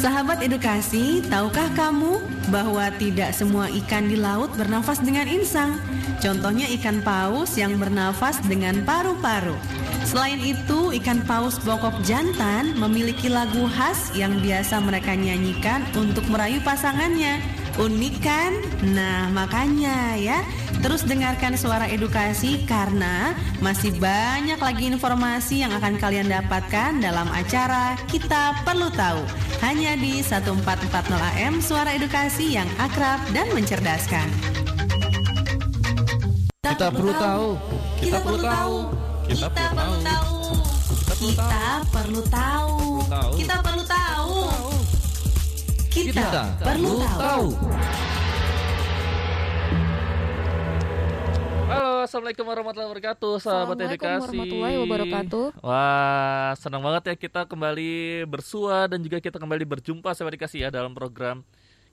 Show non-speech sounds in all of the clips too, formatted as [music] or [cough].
Sahabat edukasi, tahukah kamu bahwa tidak semua ikan di laut bernafas dengan insang? Contohnya ikan paus yang bernafas dengan paru-paru. Selain itu, ikan paus bokok jantan memiliki lagu khas yang biasa mereka nyanyikan untuk merayu pasangannya. Unik kan? Nah, makanya ya, terus dengarkan suara edukasi karena masih banyak lagi informasi yang akan kalian dapatkan dalam acara Kita Perlu Tahu. Hanya di 1440 AM Suara Edukasi yang akrab dan mencerdaskan. Kita perlu tahu. Kita perlu tahu. Kita perlu tahu. Kita perlu tahu. Kita perlu tahu. Kita perlu tahu. Halo, assalamualaikum warahmatullahi wabarakatuh, sahabat Assalamualaikum edukasi. warahmatullahi wabarakatuh. Wah, senang banget ya kita kembali bersua dan juga kita kembali berjumpa sahabat edukasi ya dalam program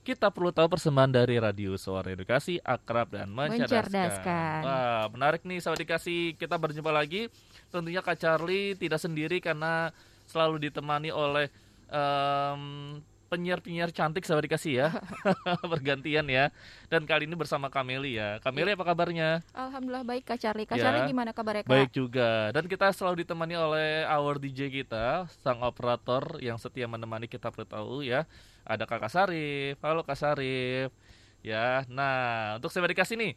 kita perlu tahu persembahan dari Radio Suara Edukasi Akrab dan Mencerdaskan. Mencerdaskan. Wah, menarik nih sahabat edukasi. Kita berjumpa lagi. Tentunya Kak Charlie tidak sendiri karena selalu ditemani oleh em, penyiar-penyiar cantik sahabat dikasih ya. [laughs] [laughs] Bergantian ya. Dan kali ini bersama Kameli ya. Kameli apa kabarnya? Alhamdulillah baik Kak Charlie. Kak Ya. Charlie gimana kabarnya Kak? baik juga. Dan kita selalu ditemani oleh our DJ kita sang operator yang setia menemani kita perlu tahu ya. Ada Kakak Sarif. Halo Kak Sarif. Ya nah untuk sahabat dikasih nih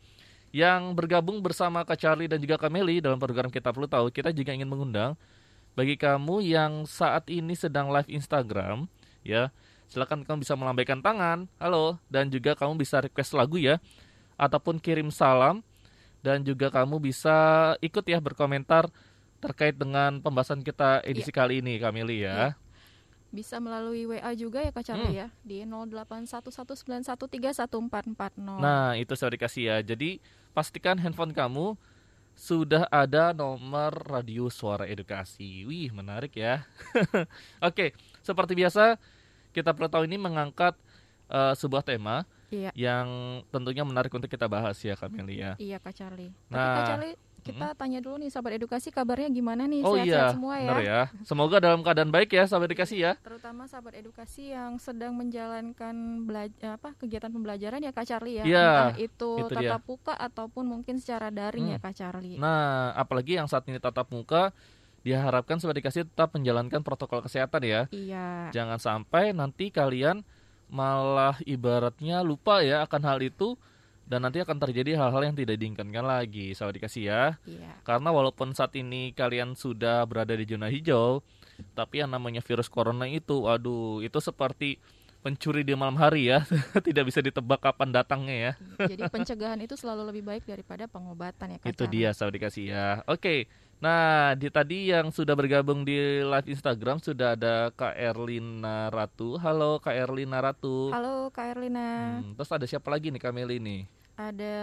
yang bergabung bersama Kak Charlie dan juga Kameli dalam program kita perlu tahu kita juga ingin mengundang bagi kamu yang saat ini sedang live Instagram ya silakan kamu bisa melambaikan tangan halo dan juga kamu bisa request lagu ya ataupun kirim salam dan juga kamu bisa ikut ya berkomentar terkait dengan pembahasan kita edisi kali ini Kamili ya. Bisa melalui WA juga ya Kak Charlie ya di 081191311440. Nah, itu saya dikasih ya. Jadi pastikan handphone kamu sudah ada nomor radio suara edukasi. Wih, menarik ya. [laughs] Oke, seperti biasa kita perlu tahu ini mengangkat eh, sebuah tema Iya. yang tentunya menarik untuk kita bahas ya Kamili ya. Iya Kak Charlie. Tapi Nah, Kak Charlie kita tanya dulu nih sahabat edukasi kabarnya gimana nih Oh sehat-sehat iya, semua ya. benar ya. Semoga dalam keadaan baik ya sahabat edukasi ya. Terutama sahabat edukasi yang sedang menjalankan belajar apa kegiatan pembelajaran ya Kak Charlie ya. Iya, Entah itu, itu tatap muka ataupun mungkin secara daring ya Hmm. Kak Charlie. Nah, apalagi yang saat ini tatap muka diharapkan sobat dikasih tetap menjalankan protokol kesehatan ya. Iya. Jangan sampai nanti kalian malah ibaratnya lupa ya akan hal itu dan nanti akan terjadi hal-hal yang tidak diinginkan lagi, sahabat dikasih ya. Iya. Karena walaupun saat ini kalian sudah berada di zona hijau, tapi yang namanya virus corona itu, aduh, itu seperti pencuri di malam hari ya, [laughs] tidak bisa ditebak kapan datangnya ya. Jadi pencegahan itu selalu lebih baik daripada pengobatan ya Kak Itu dia sahabat dikasih ya. Oke. Nah, di tadi yang sudah bergabung di live Instagram sudah ada Kak Erlina Ratu. Halo Kak Erlina Ratu. Halo Kak Erlina. Hmm, terus ada siapa lagi nih Kameli nih? Ada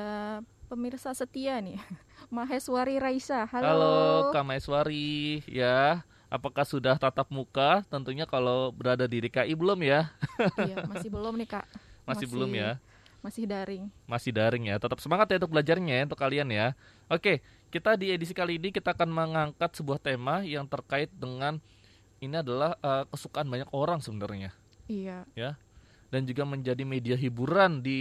pemirsa setia nih. [laughs] Maheswari Raisa. Halo. Halo Kak Maeswari ya. Apakah sudah tatap muka? Tentunya kalau berada di DKI belum ya? [laughs] Iya, masih belum nih Kak. Masih, Masih. belum ya? Masih daring. Masih daring ya. Tetap semangat ya untuk belajarnya ya untuk kalian ya. Oke, kita di edisi kali ini kita akan mengangkat sebuah tema yang terkait dengan ini adalah eh, kesukaan banyak orang sebenarnya. Iya. dan juga menjadi media hiburan di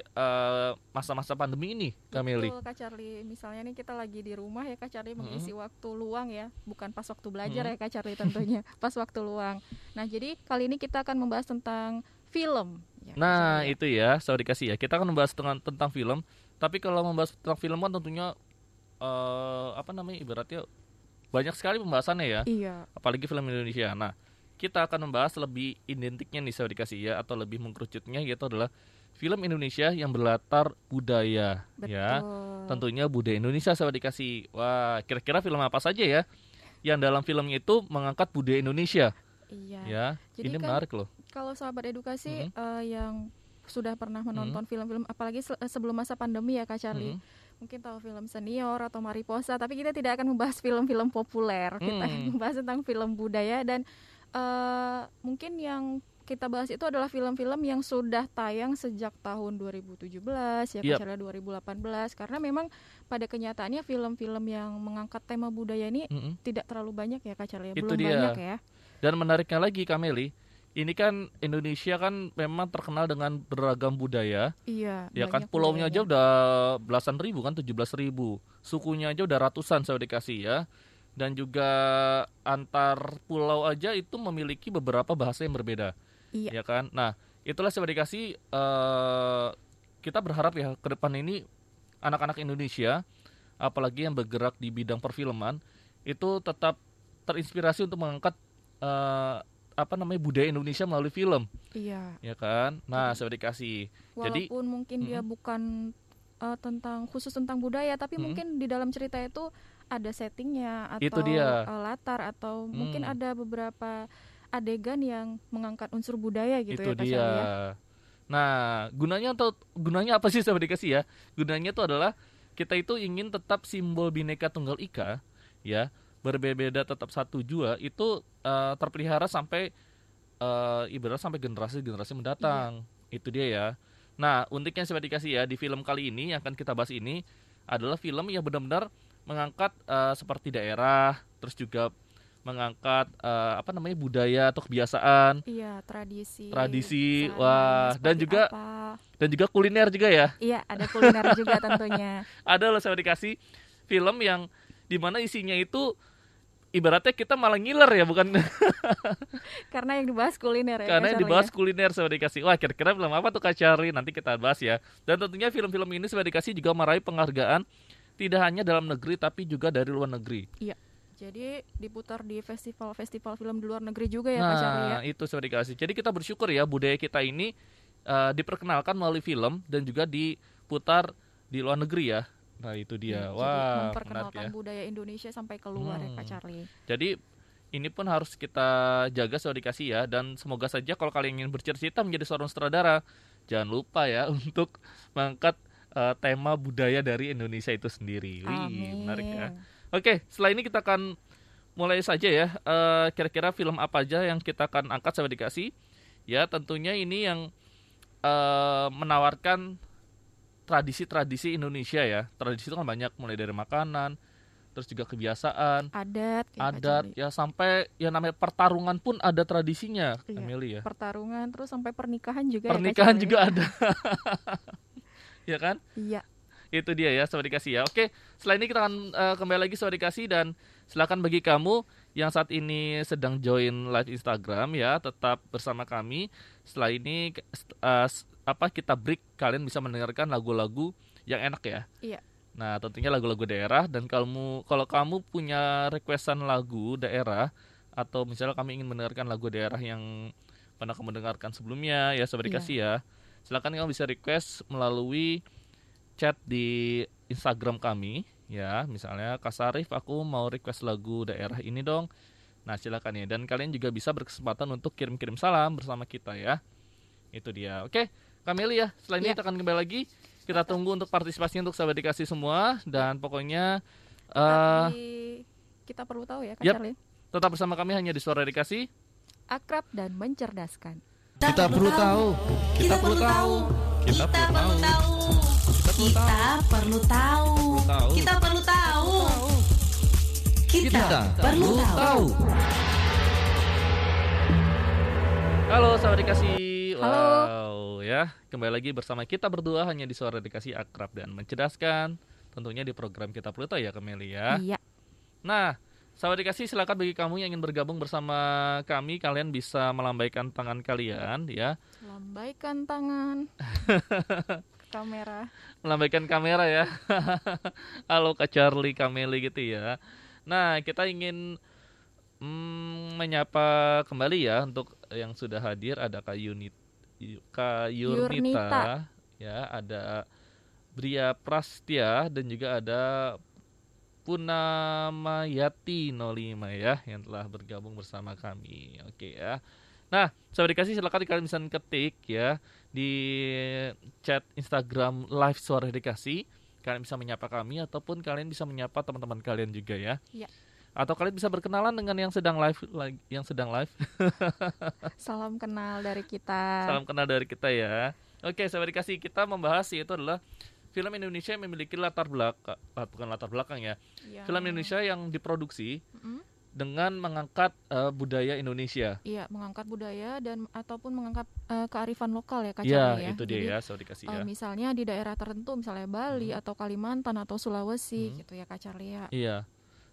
eh, masa-masa pandemi ini, Kameli. Betul Kak Charlie. Misalnya nih kita lagi di rumah ya Kak Charlie mengisi waktu luang ya, bukan pas waktu belajar Mm-mm. ya Kak Charlie tentunya, [laughs] pas waktu luang. Nah, jadi kali ini kita akan membahas tentang film. Ya, Nah, ya. itu ya, saya dikasih ya. Kita akan membahas tentang, tentang film, tapi kalau membahas tentang film kan tentunya eh, apa namanya ibaratnya banyak sekali pembahasannya ya, Iya. apalagi film Indonesia. Nah, kita akan membahas lebih identiknya nih saya dikasih ya atau lebih mengkerucutnya yaitu adalah film Indonesia yang berlatar budaya Betul. ya. Tentunya budaya Indonesia saya dikasih. Wah, kira-kira film apa saja ya yang dalam filmnya itu mengangkat budaya Indonesia Iya. ya. Jadi Ini kan menarik loh. Kalau sahabat edukasi Mhm. eh, yang sudah pernah menonton film-film apalagi se- sebelum masa pandemi ya Kak Charlie. Mhm. Mungkin tahu film senior atau Mariposa, tapi kita tidak akan membahas film-film populer. Kita akan Hmm. membahas tentang film budaya dan eh, mungkin yang kita bahas itu adalah film-film yang sudah tayang sejak tahun 2017 ya Yap. Kak Charlie 2018 karena memang pada kenyataannya film-film yang mengangkat tema budaya ini Mhm. tidak terlalu banyak ya Kak Charlie, ya. Belum dia. banyak ya. Dan menariknya lagi Kameli, ini kan Indonesia kan memang terkenal dengan beragam budaya. Iya. Ya kan pulaunya aja budayanya. udah belasan ribu kan 17 ribu. Sukunya aja udah ratusan saya dikasih ya. Dan juga antar pulau aja itu memiliki beberapa bahasa yang berbeda. Iya. Ya kan? Nah, itulah saya dikasih eh kita berharap ya ke depan ini anak-anak Indonesia apalagi yang bergerak di bidang perfilman itu tetap terinspirasi untuk mengangkat eh, apa namanya budaya Indonesia melalui film, Iya. ya kan? Nah, saya dikasih. Jadi- Walaupun mungkin dia Mm-mm. bukan eh, tentang khusus tentang budaya, tapi Mm-mm. mungkin di dalam cerita itu ada settingnya atau Itu dia. eh, latar atau mungkin Hmm. ada beberapa adegan yang mengangkat unsur budaya gitu itu ya Kak dia. Ya. Nah, gunanya atau gunanya apa sih saya dikasih ya? Gunanya itu adalah kita itu ingin tetap simbol bineka tunggal ika, ya, berbeda tetap satu jua itu eh, terpelihara sampai eh, ibarat sampai generasi-generasi mendatang. Itu dia ya. Nah, uniknya saya dikasih ya di film kali ini yang akan kita bahas ini adalah film yang benar-benar mengangkat eh, seperti daerah, terus juga mengangkat eh, apa namanya budaya atau kebiasaan Iya, tradisi. Tradisi, wah, dan juga- apa. dan juga kuliner juga ya. Iya, ada kuliner juga tentunya. [laughs] Ada loh saya dikasih film yang di mana isinya itu ibaratnya kita malah ngiler ya bukan? [laughs] Karena yang dibahas kuliner ya. karena yang dibahas ya. kuliner saya dikasih. Wah kira-kira film apa tuh Kak Cari nanti kita bahas ya. Dan tentunya film-film ini saya dikasih juga meraih penghargaan tidak hanya dalam negeri tapi juga dari luar negeri. Jadi diputar di festival-festival film di luar negeri juga ya Kak Charlie ya. nah itu saya dikasih. Jadi kita bersyukur ya budaya kita ini eh, diperkenalkan melalui film dan juga diputar di luar negeri ya nah itu dia Jadi wah menarik memperkenalkan ya budaya Indonesia sampai keluar ya Kak Hmm. Charlie. Jadi ini pun harus kita jaga sudah dikasih ya dan semoga saja kalau kalian ingin bercita-cita menjadi seorang sutradara jangan lupa ya [laughs] untuk mengangkat eh, tema budaya dari Indonesia itu sendiri. Wih, Amin. menarik ya. Oke, setelah ini kita akan mulai saja ya. eh, kira-kira film apa aja yang kita akan angkat saya dikasih. Ya, tentunya ini yang eh, menawarkan tradisi-tradisi Indonesia ya. Tradisi itu kan banyak mulai dari makanan, terus juga kebiasaan, Adat, Kak adat ya sampai yang namanya pertarungan pun ada tradisinya, Iya. Emily ya. pertarungan terus sampai pernikahan juga ya, Pernikahan Charlie. juga ada. [laughs] ya kan? Iya. Itu dia ya, sobat dikasih ya. Oke, setelah ini kita akan eh, kembali lagi sobat dikasih dan silakan bagi kamu yang saat ini sedang join live Instagram ya, tetap bersama kami. Setelah ini s- apa kita break kalian bisa mendengarkan lagu-lagu yang enak ya. Iya. Nah, tentunya lagu-lagu daerah dan kalau kalau kamu punya requestan lagu daerah atau misalnya kami ingin mendengarkan lagu daerah yang pernah kamu dengarkan sebelumnya ya sobat Iya. dikasih ya. Silakan kamu bisa request melalui chat di Instagram kami ya. Misalnya Kak Sarif aku mau request lagu daerah ini dong. Nah, silakan ya dan kalian juga bisa berkesempatan untuk kirim-kirim salam bersama kita ya. Itu dia. Oke, Kameli ya. Setelah ini Iya. kita akan kembali lagi. Kita tunggu untuk partisipasi untuk sahabat dikasih semua dan pokoknya eh Tapi kita perlu tahu ya Kak. Charlie. tetap bersama kami hanya di Suara Dikasih. Akrab dan mencerdaskan. Kita perlu tahu. Kita perlu tahu. Kita perlu tahu. Kita perlu tahu. tahu. Kita perlu tahu. Kita perlu tahu. Halo sahabat dikasih. Halo. Wow, ya. Kembali lagi bersama kita berdua hanya di Suara Dikasih akrab dan mencerdaskan. Tentunya di program kita perlu tahu ya Kameli ya. Iya. Nah, sahabat dikasih silakan bagi kamu yang ingin bergabung bersama kami kalian bisa melambaikan tangan kalian ya. Lambaikan tangan. ke [laughs] kamera. melambaikan kamera ya. [laughs] Halo Kak Charlie, Kameli gitu ya. Nah, kita ingin mm, menyapa kembali ya untuk yang sudah hadir ada Kak Yunit Kak Yurnita, Yurnita. ya, ada Bria Prastia dan juga ada Punamayati 05 ya yang telah bergabung bersama kami. Oke ya. Nah, sahabat dikasih silakan kalian bisa ketik ya di chat Instagram live suara dikasih. Kalian bisa menyapa kami ataupun kalian bisa menyapa teman-teman kalian juga ya. Iya. Atau kalian bisa berkenalan dengan yang sedang live yang sedang live. [laughs] Salam kenal dari kita. Salam kenal dari kita ya. Oke, sahabat dikasih kita membahas yaitu adalah film Indonesia yang memiliki latar belakang bukan latar belakang ya. Yang- Film Indonesia yang diproduksi Mm, dengan mengangkat uh, budaya Indonesia. Iya, mengangkat budaya dan ataupun mengangkat uh, kearifan lokal ya Kak Iya, ya. itu dia Jadi, ya, so dikasih uh, ya. Misalnya di daerah tertentu, misalnya Bali hmm. atau Kalimantan atau Sulawesi hmm. gitu ya Kak Charlie ya. Iya.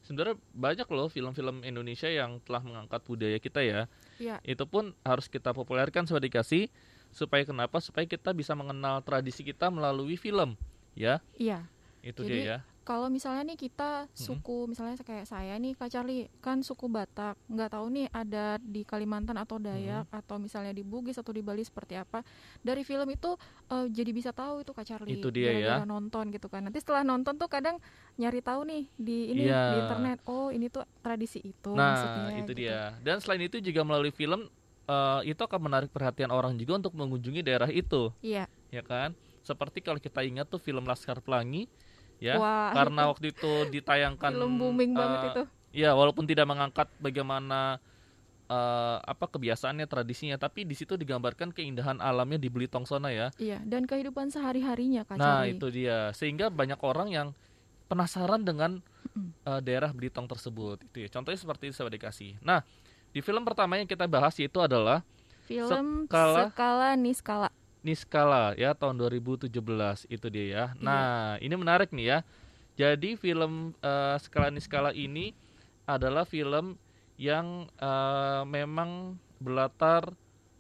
Sebenarnya banyak loh film-film Indonesia yang telah mengangkat budaya kita ya. Iya. Itu pun harus kita populerkan so dikasih supaya kenapa? Supaya kita bisa mengenal tradisi kita melalui film, ya. Iya. Itu Jadi, dia ya kalau misalnya nih kita suku hmm. misalnya kayak saya nih Kak Charlie kan suku Batak nggak tahu nih ada di Kalimantan atau Dayak hmm. atau misalnya di Bugis atau di Bali seperti apa dari film itu uh, jadi bisa tahu itu Kak Charlie itu dia ya nonton gitu kan nanti setelah nonton tuh kadang nyari tahu nih di ini yeah. di internet oh ini tuh tradisi itu nah maksudnya, itu gitu. dia dan selain itu juga melalui film uh, itu akan menarik perhatian orang juga untuk mengunjungi daerah itu iya yeah. ya kan seperti kalau kita ingat tuh film Laskar Pelangi ya. Wah, karena waktu itu ditayangkan film booming uh, banget itu. ya walaupun tidak mengangkat bagaimana uh, apa kebiasaannya tradisinya tapi di situ digambarkan keindahan alamnya di Belitung sana ya. Iya dan kehidupan sehari harinya kan nah itu dia. Sehingga banyak orang yang penasaran dengan uh, daerah Belitung tersebut. Itu ya contohnya seperti itu saya dikasih. Nah di film pertama yang kita bahas itu adalah film skala, skala niskala Niskala ya tahun 2017 itu dia ya. Iya. Nah, ini menarik nih ya. Jadi film uh, Skala Niskala ini adalah film yang uh, memang berlatar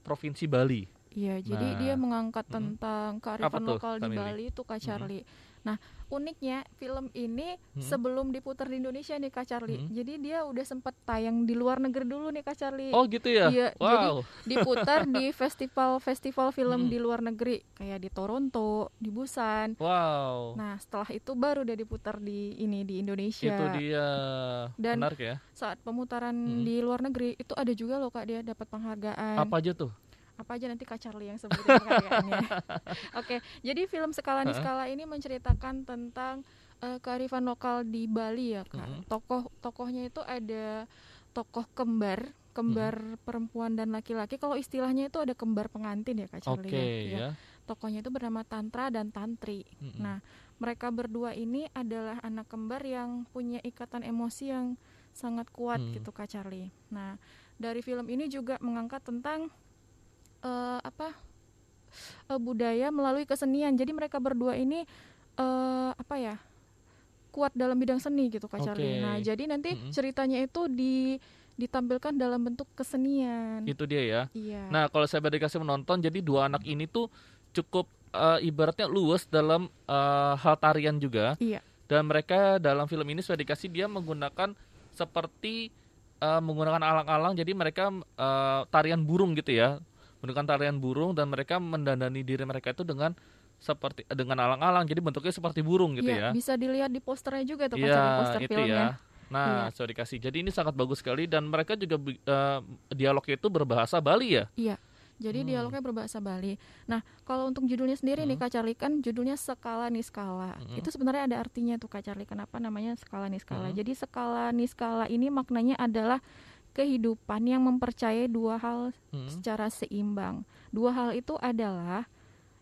provinsi Bali. Iya, nah, jadi dia mengangkat hmm. tentang kearifan lokal di Bali itu Kak Charlie. Hmm. Nah, uniknya film ini hmm. sebelum diputar di Indonesia nih Kak Charlie. Hmm. Jadi dia udah sempat tayang di luar negeri dulu nih Kak Charlie. Oh, gitu ya. Iya, wow. jadi [laughs] diputar di festival-festival film hmm. di luar negeri kayak di Toronto, di Busan. Wow. Nah, setelah itu baru udah diputar di ini di Indonesia. Itu dia. Dan Menarik ya. Saat pemutaran hmm. di luar negeri itu ada juga loh Kak dia dapat penghargaan. Apa aja tuh? Apa aja nanti Kak Charlie yang sebutin karyanya. [laughs] Oke, jadi film Skala Niskala ini menceritakan tentang uh, kearifan lokal di Bali ya Kak. Uh -huh. Tokoh tokohnya itu ada tokoh kembar, kembar uh -huh. perempuan dan laki-laki. Kalau istilahnya itu ada kembar pengantin ya Kak Charlie okay, ya. ya. Tokohnya itu bernama Tantra dan Tantri. Uh -huh. Nah, mereka berdua ini adalah anak kembar yang punya ikatan emosi yang sangat kuat -huh. gitu Kak Charlie. Nah, dari film ini juga mengangkat tentang uh, apa uh, budaya melalui kesenian. Jadi mereka berdua ini uh, apa ya kuat dalam bidang seni gitu Kak okay. Charlie. Nah jadi nanti mm -hmm. ceritanya itu di ditampilkan dalam bentuk kesenian. Itu dia ya. Iya. Nah kalau saya kasih menonton, jadi dua anak ini tuh cukup uh, ibaratnya luas dalam uh, hal tarian juga. Iya. Dan mereka dalam film ini sudah dikasih dia menggunakan seperti uh, menggunakan alang-alang, jadi mereka uh, tarian burung gitu ya menggunakan tarian burung dan mereka mendandani diri mereka itu dengan seperti dengan alang-alang jadi bentuknya seperti burung gitu ya, ya. bisa dilihat di posternya juga tuh ya, poster itu filmnya. ya. Nah, iya. sorry dikasih. Jadi ini sangat bagus sekali dan mereka juga uh, dialognya itu berbahasa Bali ya. Iya. Jadi hmm. dialognya berbahasa Bali. Nah, kalau untuk judulnya sendiri hmm. nih Kak Charlie kan judulnya skala niskala. Hmm. Itu sebenarnya ada artinya tuh Kak Charlie. Kenapa namanya skala niskala? Hmm. Jadi skala niskala ini maknanya adalah kehidupan yang mempercayai dua hal hmm. secara seimbang. Dua hal itu adalah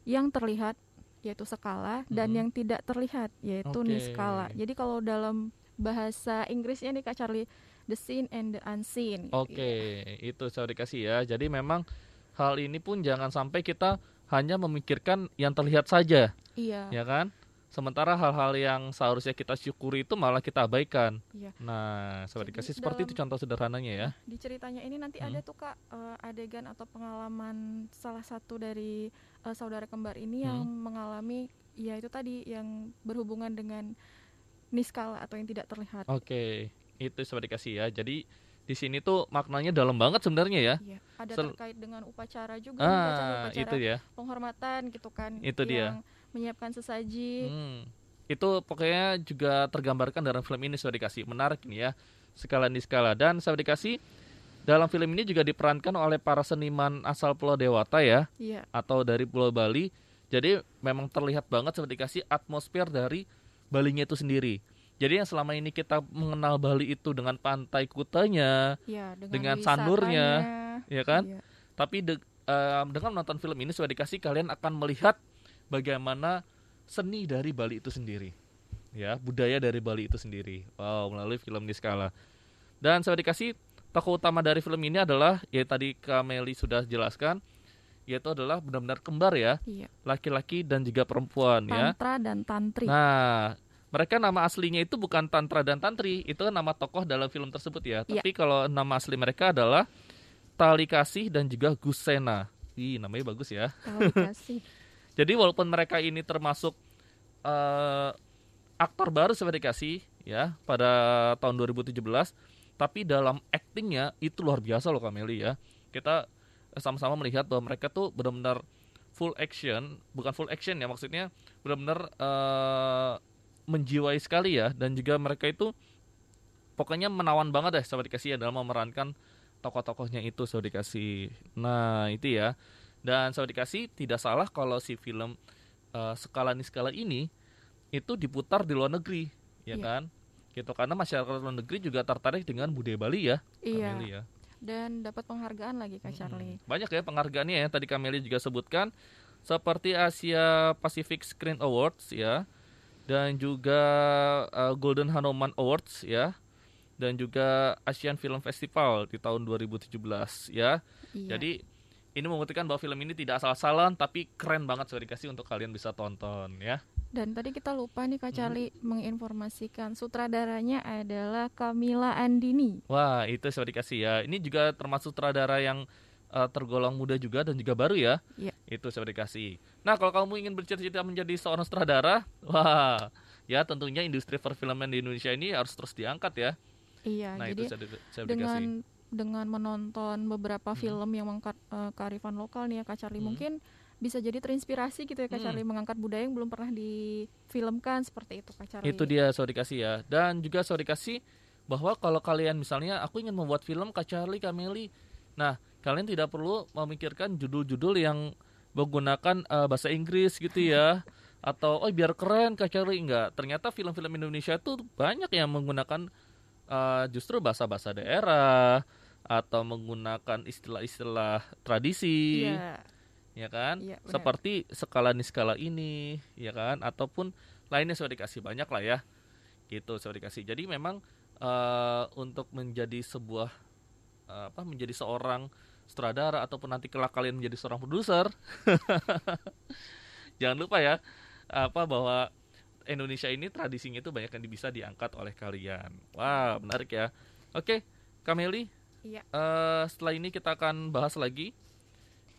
yang terlihat yaitu skala hmm. dan yang tidak terlihat yaitu okay. niskala. Jadi kalau dalam bahasa Inggrisnya nih Kak Charlie, the seen and the unseen. Oke, okay. ya. itu saya dikasih ya. Jadi memang hal ini pun jangan sampai kita hanya memikirkan yang terlihat saja. Iya. Ya kan? Sementara hal-hal yang seharusnya kita syukuri itu malah kita abaikan. Iya. Nah, sobat dikasih seperti itu contoh sederhananya ya. Di ceritanya ini nanti hmm. ada tuh kak uh, adegan atau pengalaman salah satu dari uh, saudara kembar ini hmm. yang mengalami ya itu tadi yang berhubungan dengan niskala atau yang tidak terlihat. Oke, okay. itu sobat dikasih ya. Jadi di sini tuh maknanya dalam banget sebenarnya ya. Iya, ada Sel terkait dengan upacara juga, ah, upacara, upacara itu ya. penghormatan gitu kan. Itu yang, dia menyiapkan sesaji. Hmm. Itu pokoknya juga tergambarkan dalam film ini sudah dikasih menarik ini ya skala skala dan saya dikasih dalam film ini juga diperankan oleh para seniman asal Pulau Dewata ya iya. atau dari Pulau Bali. Jadi memang terlihat banget seperti dikasih atmosfer dari Balinya itu sendiri. Jadi yang selama ini kita mengenal Bali itu dengan pantai kutanya, ya, dengan, dengan sandurnya, ya kan? Iya. Tapi de, uh, dengan menonton film ini sudah dikasih kalian akan melihat bagaimana seni dari Bali itu sendiri ya budaya dari Bali itu sendiri wow melalui film Niskala Dan saya dikasih tokoh utama dari film ini adalah ya tadi Kameli sudah jelaskan yaitu adalah benar-benar kembar ya, Iya. laki-laki dan juga perempuan ya. Tantra dan tantri. Nah, mereka nama aslinya itu bukan Tantra dan Tantri, itu nama tokoh dalam film tersebut ya. Iya. Tapi kalau nama asli mereka adalah Tali Kasih dan juga Gusena. Ih, namanya bagus ya. Kalau dikasih. [laughs] Jadi walaupun mereka ini termasuk eh, aktor baru seperti dikasih ya pada tahun 2017, tapi dalam aktingnya itu luar biasa loh Kameli ya. Kita sama-sama melihat bahwa mereka tuh benar-benar full action, bukan full action ya maksudnya benar-benar eh, menjiwai sekali ya dan juga mereka itu pokoknya menawan banget deh sahabat dikasih ya dalam memerankan tokoh-tokohnya itu sahabat dikasih. Nah, itu ya. Dan sahabat dikasih tidak salah kalau si film eh, skala ini skala ini itu diputar di luar negeri, ya Iya. kan? Gitu karena masyarakat luar negeri juga tertarik dengan budaya Bali ya, iya. Kameli ya. Dan dapat penghargaan lagi Kak Charlie. Mm-mm. Banyak ya penghargaannya ya tadi Kameli juga sebutkan seperti Asia Pacific Screen Awards ya dan juga uh, Golden Hanuman Awards ya dan juga Asian Film Festival di tahun 2017 ya. Iya. Jadi ini membuktikan bahwa film ini tidak asal-asalan tapi keren banget saya dikasih untuk kalian bisa tonton ya. Dan tadi kita lupa nih Hmm. Kak Charlie menginformasikan sutradaranya adalah Kamila Andini. Wah, itu saya dikasih ya. Ini juga termasuk sutradara yang uh, tergolong muda juga dan juga baru ya. Iya. Itu saya dikasih. Nah, kalau kamu ingin bercita-cita menjadi seorang sutradara, wah, ya tentunya industri perfilman di Indonesia ini harus terus diangkat ya. Iya, Nah, jadi itu saya, saya dikasih. Dengan menonton beberapa Hmm. film yang mengangkat eh, kearifan lokal nih ya Kak Charlie Hmm. mungkin bisa jadi terinspirasi gitu ya Kak Hmm. Charlie mengangkat budaya yang belum pernah difilmkan seperti itu Kak Charlie. Itu dia saya dikasih ya. Dan juga saya dikasih bahwa kalau kalian misalnya aku ingin membuat film Kak Charlie, Kameli. Nah, kalian tidak perlu memikirkan judul-judul yang menggunakan eh, bahasa Inggris gitu ya. [laughs] Atau oh biar keren Kak Charlie enggak. Ternyata film-film Indonesia tuh banyak yang menggunakan eh, justru bahasa-bahasa daerah atau menggunakan istilah-istilah tradisi Iya. ya kan? Iya, benar. Seperti skala ini skala ini, ya kan? Ataupun lainnya sudah dikasih banyak lah ya, gitu sudah dikasih. Jadi memang eh, untuk menjadi sebuah eh, apa? Menjadi seorang sutradara ataupun nanti kelak kalian menjadi seorang produser, [laughs] jangan lupa ya apa bahwa Indonesia ini tradisinya itu banyak yang bisa diangkat oleh kalian. Wah menarik ya. Oke, Kameli. Iya. eh, setelah ini kita akan bahas lagi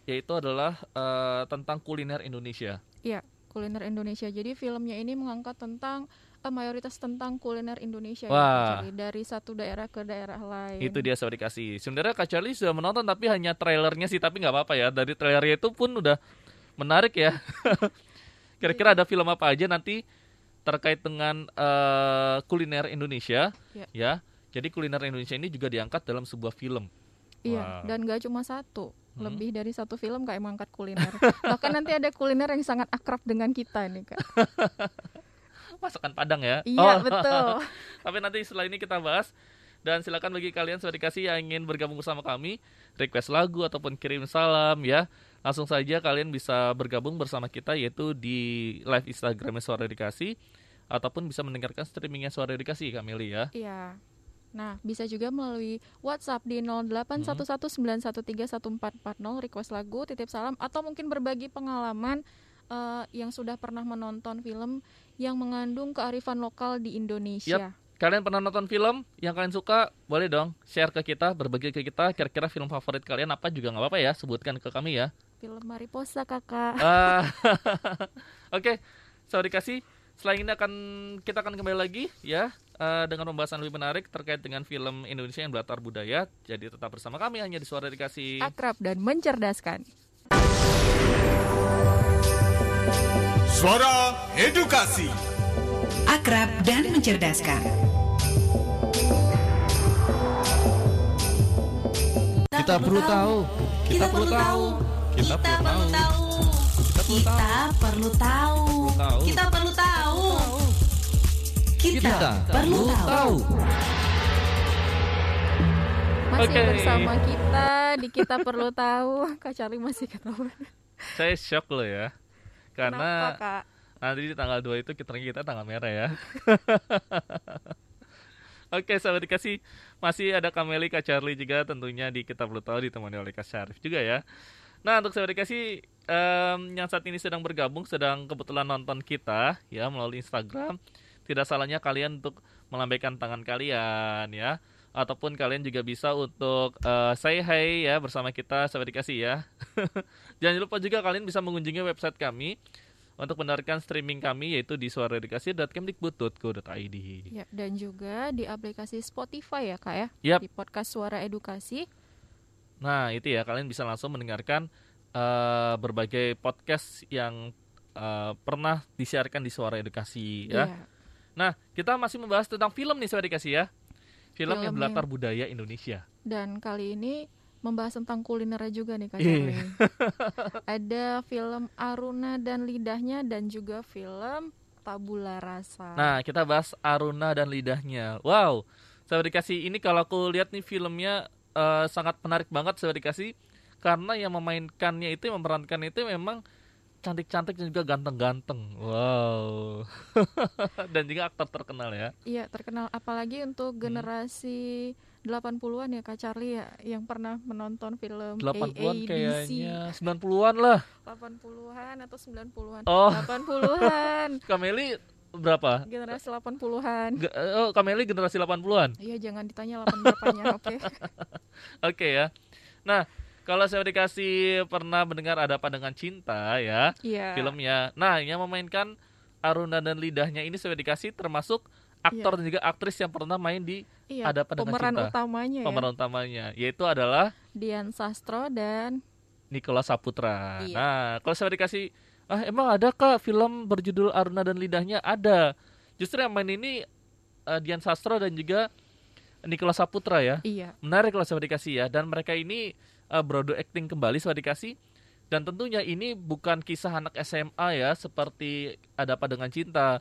yaitu adalah eh, tentang kuliner Indonesia. Iya, kuliner Indonesia. Jadi filmnya ini mengangkat tentang eh, mayoritas tentang kuliner Indonesia ya, dari satu daerah ke daerah lain. Itu dia saya dikasih. Sebenarnya Kak Charlie sudah menonton tapi hanya trailernya sih tapi nggak apa-apa ya. Dari trailernya itu pun udah menarik ya. [laughs] Kira-kira ada film apa aja nanti terkait dengan eh, kuliner Indonesia Ya. ya. Jadi kuliner Indonesia ini juga diangkat dalam sebuah film. Iya, Wow. dan gak cuma satu, Hmm. lebih dari satu film kayak mengangkat kuliner. [laughs] Bahkan nanti ada kuliner yang sangat akrab dengan kita nih kak. [laughs] Masakan Padang ya. Iya Oh. betul. [laughs] Tapi nanti setelah ini kita bahas dan silakan bagi kalian sudah dikasih yang ingin bergabung bersama kami, request lagu ataupun kirim salam ya. Langsung saja kalian bisa bergabung bersama kita yaitu di live Instagramnya Suara Dikasih ataupun bisa mendengarkan streamingnya Suara Dikasih Kameli ya. Iya. Nah, bisa juga melalui WhatsApp di 081191131440 request lagu, titip salam atau mungkin berbagi pengalaman eh, yang sudah pernah menonton film yang mengandung kearifan lokal di Indonesia. Kalian pernah nonton film yang kalian suka? Boleh dong share ke kita, berbagi ke kita kira-kira film favorit kalian apa juga nggak apa-apa ya, sebutkan ke kami ya. Film Mariposa kakak. Ah, [laughs] Oke, sorry dikasih. Setelah ini akan kita akan kembali lagi ya eh, dengan pembahasan lebih menarik terkait dengan film Indonesia yang berlatar budaya. Jadi tetap bersama kami hanya di Suara Dikasih. Akrab dan mencerdaskan. Suara Edukasi. akrab dan mencerdaskan. Kita perlu tahu. Kita perlu tahu. Kita perlu tahu. Kita perlu tahu. Tahu. Kita perlu tahu. Kita perlu tahu. Masih Oke. bersama kita di kita perlu tahu. [laughs] Kak Charlie masih ketahuan. Saya shock loh ya. Karena Kenapa, Kak? nanti di tanggal 2 itu kita kita tanggal merah ya. [laughs] Oke, sahabat dikasih masih ada Kameli Kak Charlie juga tentunya di kita perlu tahu ditemani oleh Kak Syarif juga ya. Nah, untuk sahabat dikasih um, yang saat ini sedang bergabung, sedang kebetulan nonton kita ya melalui Instagram, tidak salahnya kalian untuk melambaikan tangan kalian ya ataupun kalian juga bisa untuk uh, say hi ya bersama kita sahabat dikasih ya. [laughs] Jangan lupa juga kalian bisa mengunjungi website kami untuk mendengarkan streaming kami yaitu di suaraedukasi.kemdikbud.go.id. Ya, dan juga di aplikasi Spotify ya Kak ya. Yap. Di podcast Suara Edukasi. Nah, itu ya kalian bisa langsung mendengarkan uh, berbagai podcast yang uh, pernah disiarkan di Suara Edukasi ya. Iya. Nah, kita masih membahas tentang film nih Suara Edukasi ya. Film, Film yang yang- berlatar budaya Indonesia. Dan kali ini membahas tentang kuliner juga nih Kak Iya. Charlie. [laughs] Ada film Aruna dan Lidahnya dan juga film Tabula Rasa. Nah, kita bahas Aruna dan lidahnya. Wow, saya dikasih ini kalau aku lihat nih filmnya eh, sangat menarik banget saya dikasih karena yang memainkannya itu yang memerankan itu memang cantik-cantik dan juga ganteng-ganteng. Wow. [laughs] dan juga aktor terkenal ya. Iya, terkenal apalagi untuk Hmm. generasi 80-an ya Kak Charlie ya yang pernah menonton film 80-an AADC. kayaknya, 90-an lah. 80-an atau 90-an. Oh. 80-an. [laughs] Kameli berapa? Generasi 80-an. Ge- oh, Kameli generasi 80-an. Iya, jangan ditanya 8 berapanya, oke. [laughs] Oke ya. Nah, kalau saya dikasih pernah mendengar ada apa dengan cinta ya. Iya. filmnya. Nah, yang memainkan Aruna dan lidahnya ini sudah dikasih termasuk aktor dan juga aktris yang pernah main di Iya, Ada Apa Dengan pemeran Cinta? utamanya ya. pemeran utamanya, yaitu adalah Dian Sastro dan Nicholas Saputra. Iya. Nah, kalau saya dikasih, ah emang ada kak film berjudul Aruna dan lidahnya? Ada. Justru yang main ini eh, Dian Sastro dan juga Nicholas Saputra ya. iya, Menarik kalau saya dikasih ya. Dan mereka ini uh, broadway acting kembali saya dikasih. Dan tentunya ini bukan kisah anak SMA ya seperti ada apa dengan cinta.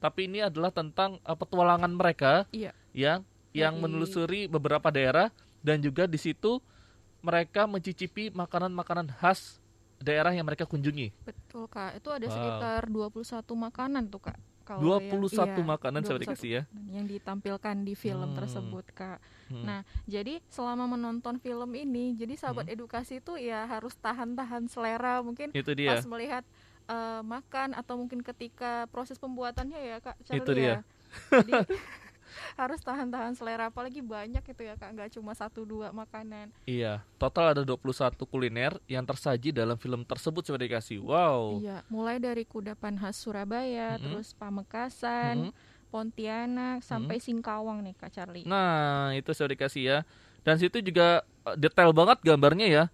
Tapi ini adalah tentang uh, petualangan mereka iya. yang yang Dari- menelusuri beberapa daerah dan juga di situ mereka mencicipi makanan-makanan khas daerah yang mereka kunjungi. Betul Kak. Itu ada Wow. sekitar 21 makanan tuh Kak. Kalau 21 yang, iya, makanan saya 21 dikasih ya. yang ditampilkan di film Hmm. tersebut Kak. Hmm. Nah, jadi selama menonton film ini, jadi sahabat edukasi itu ya harus tahan-tahan selera mungkin itu dia. pas melihat eh, makan atau mungkin ketika proses pembuatannya ya Kak Charlie Itu dia. ya. Jadi [laughs] harus tahan-tahan selera apalagi banyak itu ya Kak, nggak cuma satu dua makanan. Iya, total ada 21 kuliner yang tersaji dalam film tersebut sudah dikasih. Wow. Iya, mulai dari kudapan khas Surabaya, Mm-mm. terus Pamekasan, Mhm. Pontianak sampai Singkawang nih Kak Charlie. Nah, itu sudah dikasih ya. Dan situ juga eh, detail banget gambarnya ya.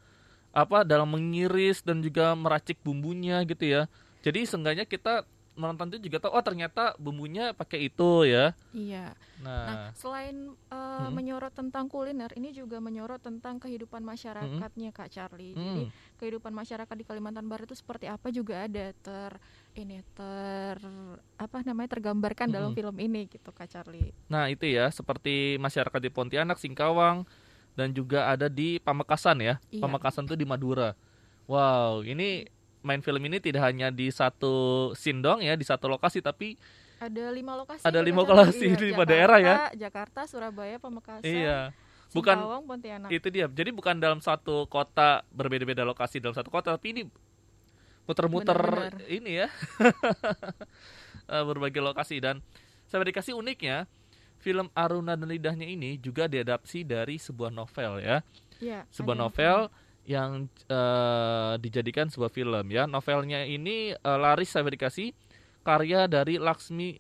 Apa dalam mengiris dan juga meracik bumbunya gitu ya. Jadi seenggaknya kita menonton itu juga tahu oh ternyata bumbunya pakai itu ya. Iya. Nah, Nah, selain uh, Mm-mm. menyorot tentang kuliner, ini juga menyorot tentang kehidupan masyarakatnya Kak Charlie. Jadi mm, kehidupan masyarakat di Kalimantan Barat itu seperti apa juga ada ter ini ter apa namanya tergambarkan dalam Mm-mm. film ini gitu Kak Charlie. nah itu ya seperti masyarakat di Pontianak, Singkawang dan juga ada di Pamekasan ya. Iya. Pamekasan tuh di Madura. Wow, ini main film ini tidak hanya di satu scene doang ya, di satu lokasi tapi Ada lima lokasi. Ada lima lokasi Iya, di lima Jakarta, daerah ya. Jakarta, Surabaya, Pamekasan, iya. Bukan Singkawang, Pontianak. itu dia. Jadi bukan dalam satu kota berbeda-beda lokasi dalam satu kota, tapi ini muter-muter ini ya. [laughs] Eh, berbagai lokasi dan saya dikasih uniknya film Aruna dan Lidahnya ini juga diadaptasi dari sebuah novel ya. Iya, Sebuah novel yang eh, dijadikan sebuah film ya. Novelnya ini eh, laris saya dikasih karya dari Laksmi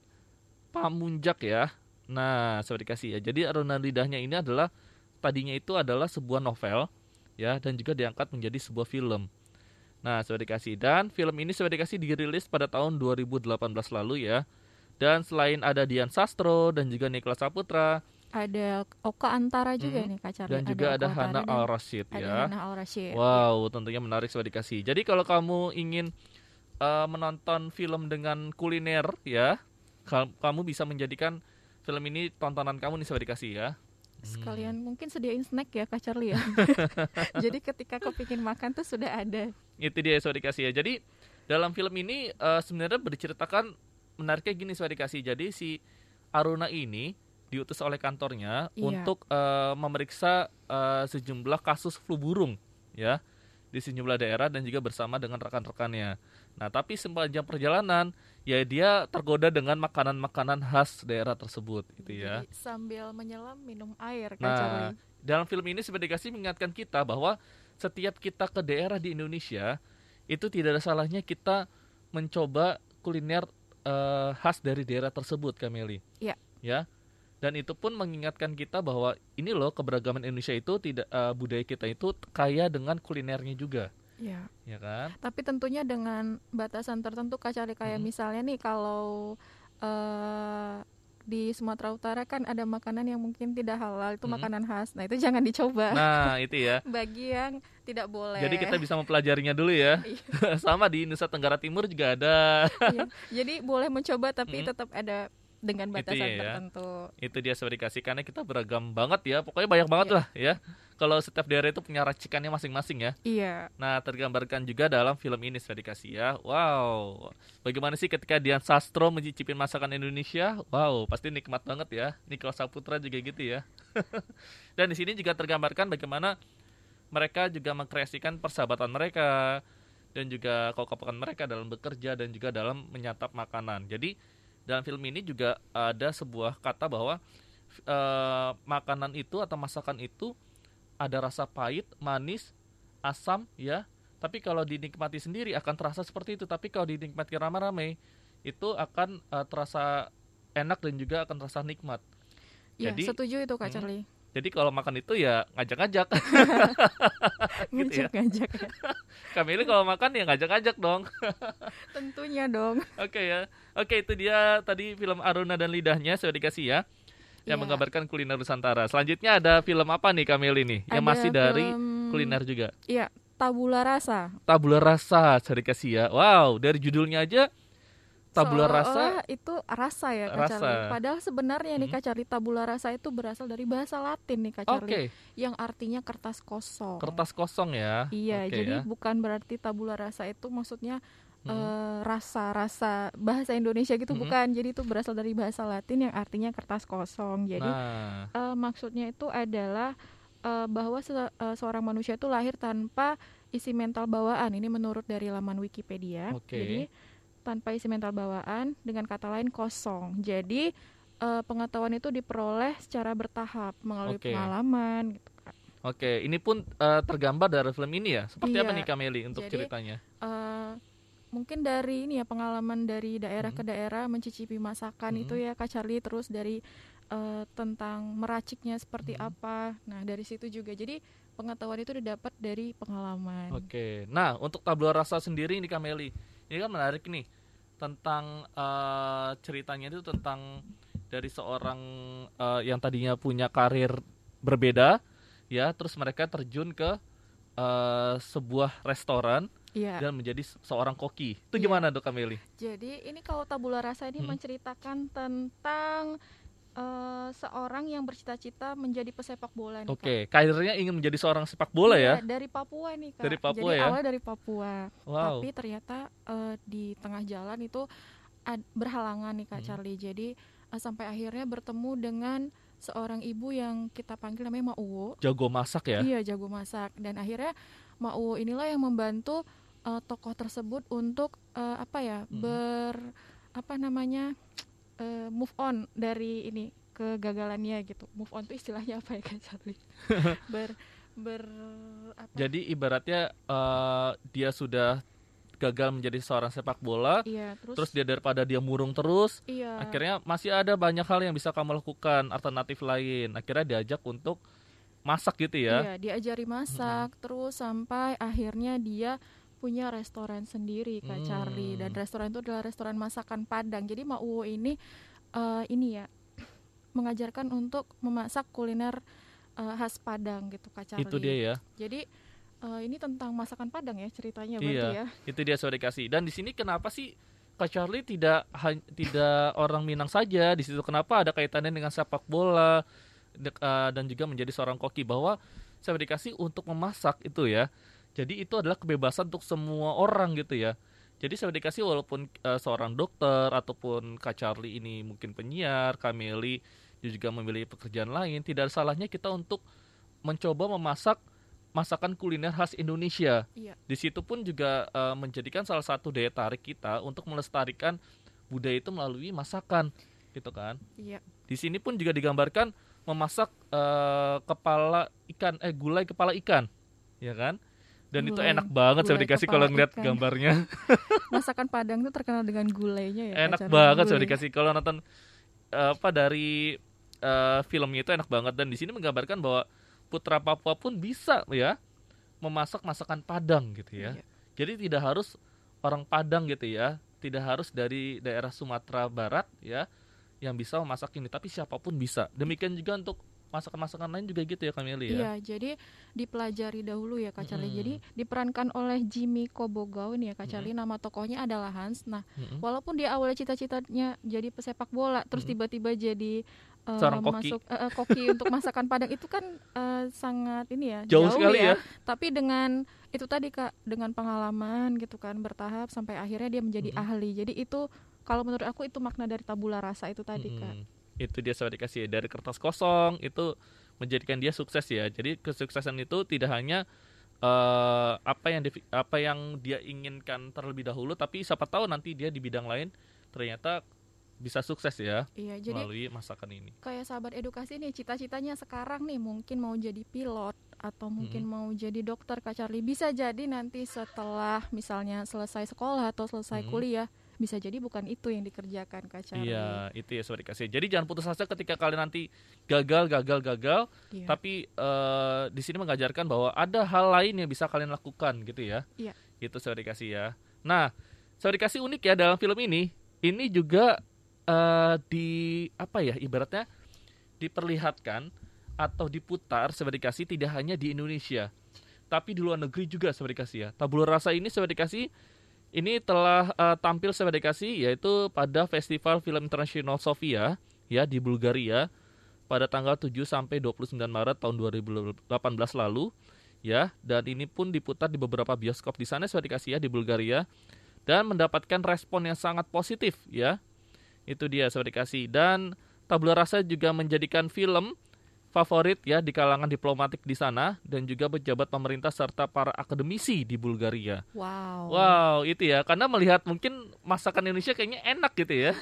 Pamunjak ya. Nah, saya dikasih ya. Jadi Aruna dan Lidahnya ini adalah tadinya itu adalah sebuah novel ya dan juga diangkat menjadi sebuah film. Nah, sudah dikasih dan film ini sudah dikasih dirilis pada tahun 2018 lalu ya. Dan selain ada Dian Sastro dan juga Niklas Saputra ada Oka Antara juga Mhm. nih Kak Charlie. dan juga ada Oka Hana Antara dan Al Rashid ada ya. Hana Al Rashid. Wow, tentunya menarik sudah dikasih. Jadi kalau kamu ingin eh, menonton film dengan kuliner ya, kamu bisa menjadikan film ini tontonan kamu nih sudah dikasih ya. Sekalian mungkin sediain snack ya Kak Charlie ya. [laughs] [laughs] Jadi ketika kepingin makan tuh sudah ada. Itu dia sudah dikasih ya. Jadi dalam film ini eh, sebenarnya berceritakan menariknya gini sudah dikasih. Jadi si Aruna ini diutus oleh kantornya Iya. untuk eh, memeriksa eh, sejumlah kasus flu burung ya di sejumlah daerah dan juga bersama dengan rekan-rekannya. Nah, tapi sepanjang perjalanan ya dia tergoda dengan makanan-makanan khas daerah tersebut gitu ya. Jadi sambil menyelam minum air Charlie. Nah, dalam film ini sebenarnya dikasih mengingatkan kita bahwa setiap kita ke daerah di Indonesia itu tidak ada salahnya kita mencoba kuliner eh, khas dari daerah tersebut, Kameli. Iya. Ya. Dan itu pun mengingatkan kita bahwa ini loh keberagaman Indonesia itu tidak eh, budaya kita itu kaya dengan kulinernya juga, Ya. ya kan? Tapi tentunya dengan batasan tertentu Kak Charlie kayak Mhm. misalnya nih kalau eh di Sumatera Utara kan ada makanan yang mungkin tidak halal itu Mhm. makanan khas. Nah, itu jangan dicoba. Nah, itu ya. [laughs] Bagi yang tidak boleh. Jadi kita bisa mempelajarinya dulu ya. Iya. [laughs] Sama di Nusa Tenggara Timur juga ada. Iya. Jadi boleh mencoba tapi Mhm. tetap ada dengan Itu batasan ya. tertentu. itu dia dikasih karena kita beragam banget ya. Pokoknya banyak banget Iya. lah ya. Kalau setiap daerah itu punya racikannya masing-masing ya. Iya. nah tergambarkan juga dalam film ini sudah dikasih ya. Wow. Bagaimana sih ketika Dian Sastro mencicipin masakan Indonesia? Wow pasti nikmat banget ya. Nicholas Saputra juga gitu ya. [laughs] Dan di sini juga tergambarkan bagaimana mereka juga mengkreasikan persahabatan mereka dan juga kokokan mereka dalam bekerja dan juga dalam menyantap makanan. Jadi dalam film ini juga ada sebuah kata bahwa eh, makanan itu atau masakan itu ada rasa pahit, manis, asam ya. Tapi kalau dinikmati sendiri akan terasa seperti itu. Tapi kalau dinikmati ramai-ramai itu akan eh, terasa enak dan juga akan terasa nikmat. Iya, Jadi- setuju itu Kak Mhm. Charlie. Jadi kalau makan itu ya ngajak-ngajak. [laughs] gitu ya. Ngajak-ngajak ya. [laughs] Kamili kalau makan ya ngajak-ngajak dong. [laughs] Tentunya dong. Oke ya. Oke itu dia tadi film Aruna dan Lidahnya sudah dikasih ya. Yang Iya. menggambarkan kuliner Nusantara. Selanjutnya ada film apa nih Kamil ini? Yang Ada masih dari film- kuliner juga. Iya, tabula rasa. Tabula rasa sudah dikasih ya. Wow, dari judulnya aja tabula rasa. Itu rasa ya Kak Rasa. Charlie. Padahal sebenarnya nih Mhm. Kak Charlie tabula rasa itu berasal dari bahasa Latin nih Kak Charlie yang artinya kertas kosong. kertas kosong ya. Iya, Oke jadi ya. bukan berarti tabula rasa itu maksudnya Mhm. eh, rasa-rasa bahasa Indonesia gitu Mhm. bukan. Jadi itu berasal dari bahasa Latin yang artinya kertas kosong. Jadi Nah, eh, maksudnya itu adalah eh, bahwa se- eh, seorang manusia itu lahir tanpa isi mental bawaan. Ini menurut dari laman Wikipedia. Oke. Jadi tanpa isi mental bawaan, dengan kata lain kosong. Jadi eh, pengetahuan itu diperoleh secara bertahap melalui Oke. pengalaman. Gitu. Oke. Ini pun eh, tergambar dari film ini ya. Seperti apa Iya. nih Kameli untuk Jadi, ceritanya? Eh, mungkin dari ini ya pengalaman dari daerah ke daerah mencicipi masakan Mhm. itu ya Kak Charlie terus dari eh, tentang meraciknya seperti Mhm. apa. Nah, dari situ juga. Jadi pengetahuan itu didapat dari pengalaman. Oke. Nah, untuk tabula rasa sendiri nih Kameli. Ini kan menarik nih tentang eh, ceritanya itu tentang dari seorang eh, yang tadinya punya karir berbeda ya, terus mereka terjun ke eh, sebuah restoran Iya. dan menjadi se- seorang koki. Itu Iya. gimana tuh Kameli? Jadi ini kalau tabula rasa ini Mhm. menceritakan tentang eh, seorang yang bercita-cita menjadi pesepak bola nih. Oke, karirnya ingin menjadi seorang sepak bola ya. Iya, dari Papua nih kak. Dari Papua Jadi ya? awalnya dari Papua. Wow. Tapi ternyata eh, di tengah jalan itu ad- berhalangan nih kak Hmm. Charlie. Jadi eh, sampai akhirnya bertemu dengan seorang ibu yang kita panggil namanya Mak Uwo. Jago masak ya. Iya jago masak. Dan akhirnya Mak Uwo inilah yang membantu eh, tokoh tersebut untuk eh, apa ya Hmm. ber apa namanya eh, move on dari ini kegagalannya gitu. Move on itu istilahnya apa ya kak Charlie? [laughs] ber ber apa? Jadi ibaratnya eh, dia sudah gagal menjadi seorang sepak bola, Iya, terus, terus dia daripada dia murung terus, iya. akhirnya masih ada banyak hal yang bisa kamu lakukan, alternatif lain. Akhirnya diajak untuk masak gitu ya. Iya, diajari masak terus sampai akhirnya dia punya restoran sendiri Kak Hmm. Charlie dan restoran itu adalah restoran masakan Padang. Jadi Mak Uwo ini eh, ini ya [clears throat] mengajarkan untuk memasak kuliner eh, khas Padang gitu Kak Charlie. Itu dia ya. Jadi eh, ini tentang masakan Padang ya ceritanya berarti Iya. ya. Itu dia sudah dikasih. Dan di sini kenapa sih Kak Charlie tidak tidak orang Minang saja di situ kenapa ada kaitannya dengan sepak bola dek- eh, dan juga menjadi seorang koki bahwa saya dikasih untuk memasak itu ya. Jadi itu adalah kebebasan untuk semua orang gitu ya. Jadi saya dikasih walaupun eh, seorang dokter ataupun Kak Charlie ini mungkin penyiar, Kameli dia juga memilih pekerjaan lain, tidak ada salahnya kita untuk mencoba memasak masakan kuliner khas Indonesia. Iya. Di situ pun juga uh, menjadikan salah satu daya tarik kita untuk melestarikan budaya itu melalui masakan, gitu kan? Iya. Di sini pun juga digambarkan memasak uh, kepala ikan, eh gulai kepala ikan, ya kan? Dan itu Gulai- enak banget saya dikasih kalau ngeliat ikan. gambarnya. [laughs] Masakan Padang tuh terkenal dengan gulainya ya. enak banget saya dikasih kalau nonton eh, apa dari eh, filmnya itu enak banget dan di sini menggambarkan bahwa putra Papua pun bisa ya memasak masakan Padang gitu ya. Iya. Jadi tidak harus orang Padang gitu ya, tidak harus dari daerah Sumatera Barat ya yang bisa memasak ini, tapi siapa pun bisa. Demikian juga untuk masakan-masakan lain juga gitu ya Kameli ya. Iya, jadi dipelajari dahulu ya Kak Charlie. Mm-mm. Jadi diperankan oleh Jimmy Kobogau nih ya Kak. Charlie. Nama tokohnya adalah Hans. Nah, Mm-mm. walaupun dia awalnya cita-citanya jadi pesepak bola, terus tiba-tiba jadi eh, Seorang koki. masuk eh, koki untuk masakan Padang itu kan eh, sangat ini ya Jauh sekali ya. Tapi dengan itu tadi Kak, dengan pengalaman gitu kan bertahap sampai akhirnya dia menjadi Mm-mm. ahli. Jadi itu kalau menurut aku itu makna dari tabula rasa itu tadi Kak. Itu dia saya dikasih dari kertas kosong itu menjadikan dia sukses ya. Jadi kesuksesan itu tidak hanya eh, apa yang divi- apa yang dia inginkan terlebih dahulu, tapi siapa tahu nanti dia di bidang lain ternyata bisa sukses ya Iya, jadi melalui masakan ini. kayak sahabat edukasi nih cita-citanya sekarang nih mungkin mau jadi pilot atau mungkin mau jadi dokter Kak Charlie bisa jadi nanti setelah misalnya selesai sekolah atau selesai Hmm. kuliah bisa jadi bukan itu yang dikerjakan Kak Charlie. Iya, itu ya sobat dikasih. Jadi jangan putus asa ketika kalian nanti gagal, gagal, gagal. Iya. Tapi eh, di sini mengajarkan bahwa ada hal lain yang bisa kalian lakukan gitu ya. Iya. Itu sobat dikasih ya. Nah, sobat dikasih unik ya dalam film ini. Ini juga eh, di apa ya ibaratnya diperlihatkan atau diputar sobat dikasih tidak hanya di Indonesia, tapi di luar negeri juga sobat dikasih ya. Tabula rasa ini sobat dikasih ini telah eh, tampil sobat dikasih yaitu pada Festival Film Internasional Sofia ya di Bulgaria pada tanggal 7 sampai 29 Maret tahun 2018 lalu ya dan ini pun diputar di beberapa bioskop di sana sobat dikasih ya di Bulgaria dan mendapatkan respon yang sangat positif ya. Itu dia sobat dikasih dan Tabula Rasa juga menjadikan film favorit ya di kalangan diplomatik di sana dan juga pejabat pemerintah serta para akademisi di Bulgaria. Wow. Wow, itu ya. Karena melihat mungkin masakan Indonesia kayaknya enak gitu ya.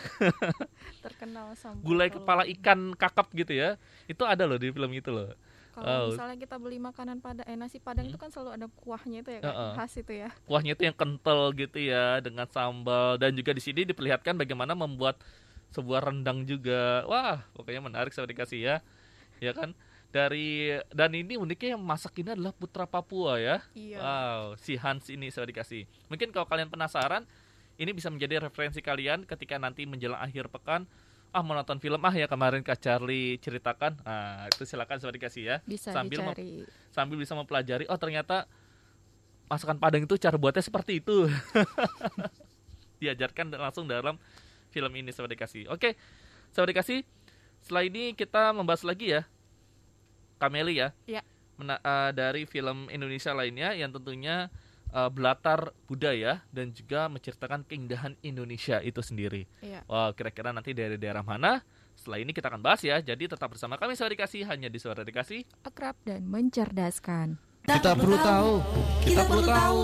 [laughs] Terkenal sambal Gulai kepala ikan kakap gitu ya. Itu ada loh di film itu loh. Kalau Oh. misalnya kita beli makanan pada eh, nasi padang itu kan selalu ada kuahnya itu ya Kak, Heeh. khas itu ya. Kuahnya itu yang kental gitu ya dengan sambal dan juga di sini diperlihatkan bagaimana membuat sebuah rendang juga. Wah, pokoknya menarik saya dikasih ya. Ya kan? Dari dan ini uniknya yang masak ini adalah putra Papua ya. Iya. Wow, si Hans ini saya dikasih. Mungkin kalau kalian penasaran, ini bisa menjadi referensi kalian ketika nanti menjelang akhir pekan. Ah mau nonton film ah ya kemarin Kak Charlie ceritakan. Ah itu silakan saya dikasih ya. Bisa Sambil dicari. Sambil bisa mempelajari. Oh ternyata masakan Padang itu cara buatnya seperti itu. [laughs] Diajarkan langsung dalam film ini saya dikasih. Oke, saya dikasih. Setelah ini kita membahas lagi ya, Kameli ya. Iya. Mena- eh, dari film Indonesia lainnya yang tentunya eh, belatar budaya dan juga menceritakan keindahan Indonesia itu sendiri. Iya. Wah, kira-kira nanti dari daerah mana? Setelah ini kita akan bahas ya. Jadi tetap bersama kami Suara Dikasih hanya di Suara Dikasih. Akrab dan mencerdaskan. Kita perlu tahu. Kita perlu tahu.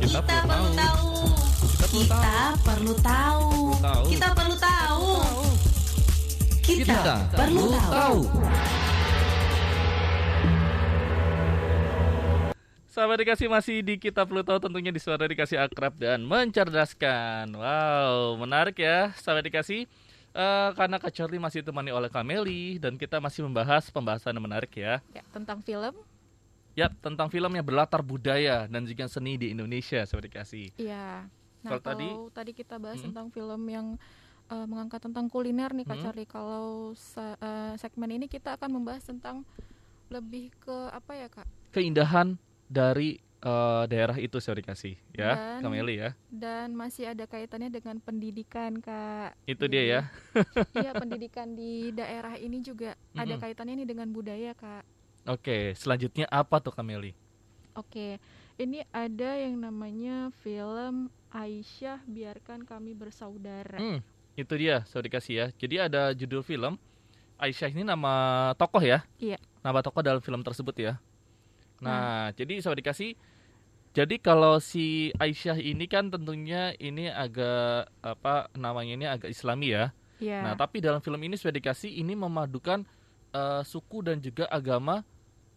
Kita perlu tahu. Kita perlu tahu. Tahu. Kita perlu tahu. Kita perlu tahu. Sahabat dikasih masih di kita perlu tahu tentunya di suara dikasih akrab dan mencerdaskan. Wow, menarik ya sahabat dikasih. Eh, karena Kak Charlie masih ditemani oleh Kameli dan kita masih membahas pembahasan yang menarik ya. Ya, tentang film. Ya, tentang film yang berlatar budaya dan juga seni di Indonesia sahabat dikasih. Iya. Nah, Kalau kalau tadi- tadi, kita bahas Mm-mm. tentang film yang eh, mengangkat tentang kuliner nih Kak Mm. Charlie. Kalau se- eh, segmen ini kita akan membahas tentang lebih ke apa ya Kak? Keindahan dari eh, daerah itu sahabat dikasih ya, Dan- Kameli ya. Dan masih ada kaitannya dengan pendidikan Kak. Itu dia ya. [laughs] Iya, [laughs] pendidikan di daerah ini juga ada Mm-mm. kaitannya nih dengan budaya Kak. Oke, selanjutnya apa tuh Kameli? Oke, ini ada yang namanya film Aisyah Biarkan Kami Bersaudara. Hmm, itu dia, saya dikasih ya. Jadi ada judul film Aisyah ini nama tokoh ya? Iya. Nama tokoh dalam film tersebut ya. Nah, jadi sobat dikasih jadi kalau si Aisyah ini kan tentunya ini agak apa namanya ini agak Islami ya. Iya. Nah, tapi dalam film ini sudah dikasih ini memadukan eh, suku dan juga agama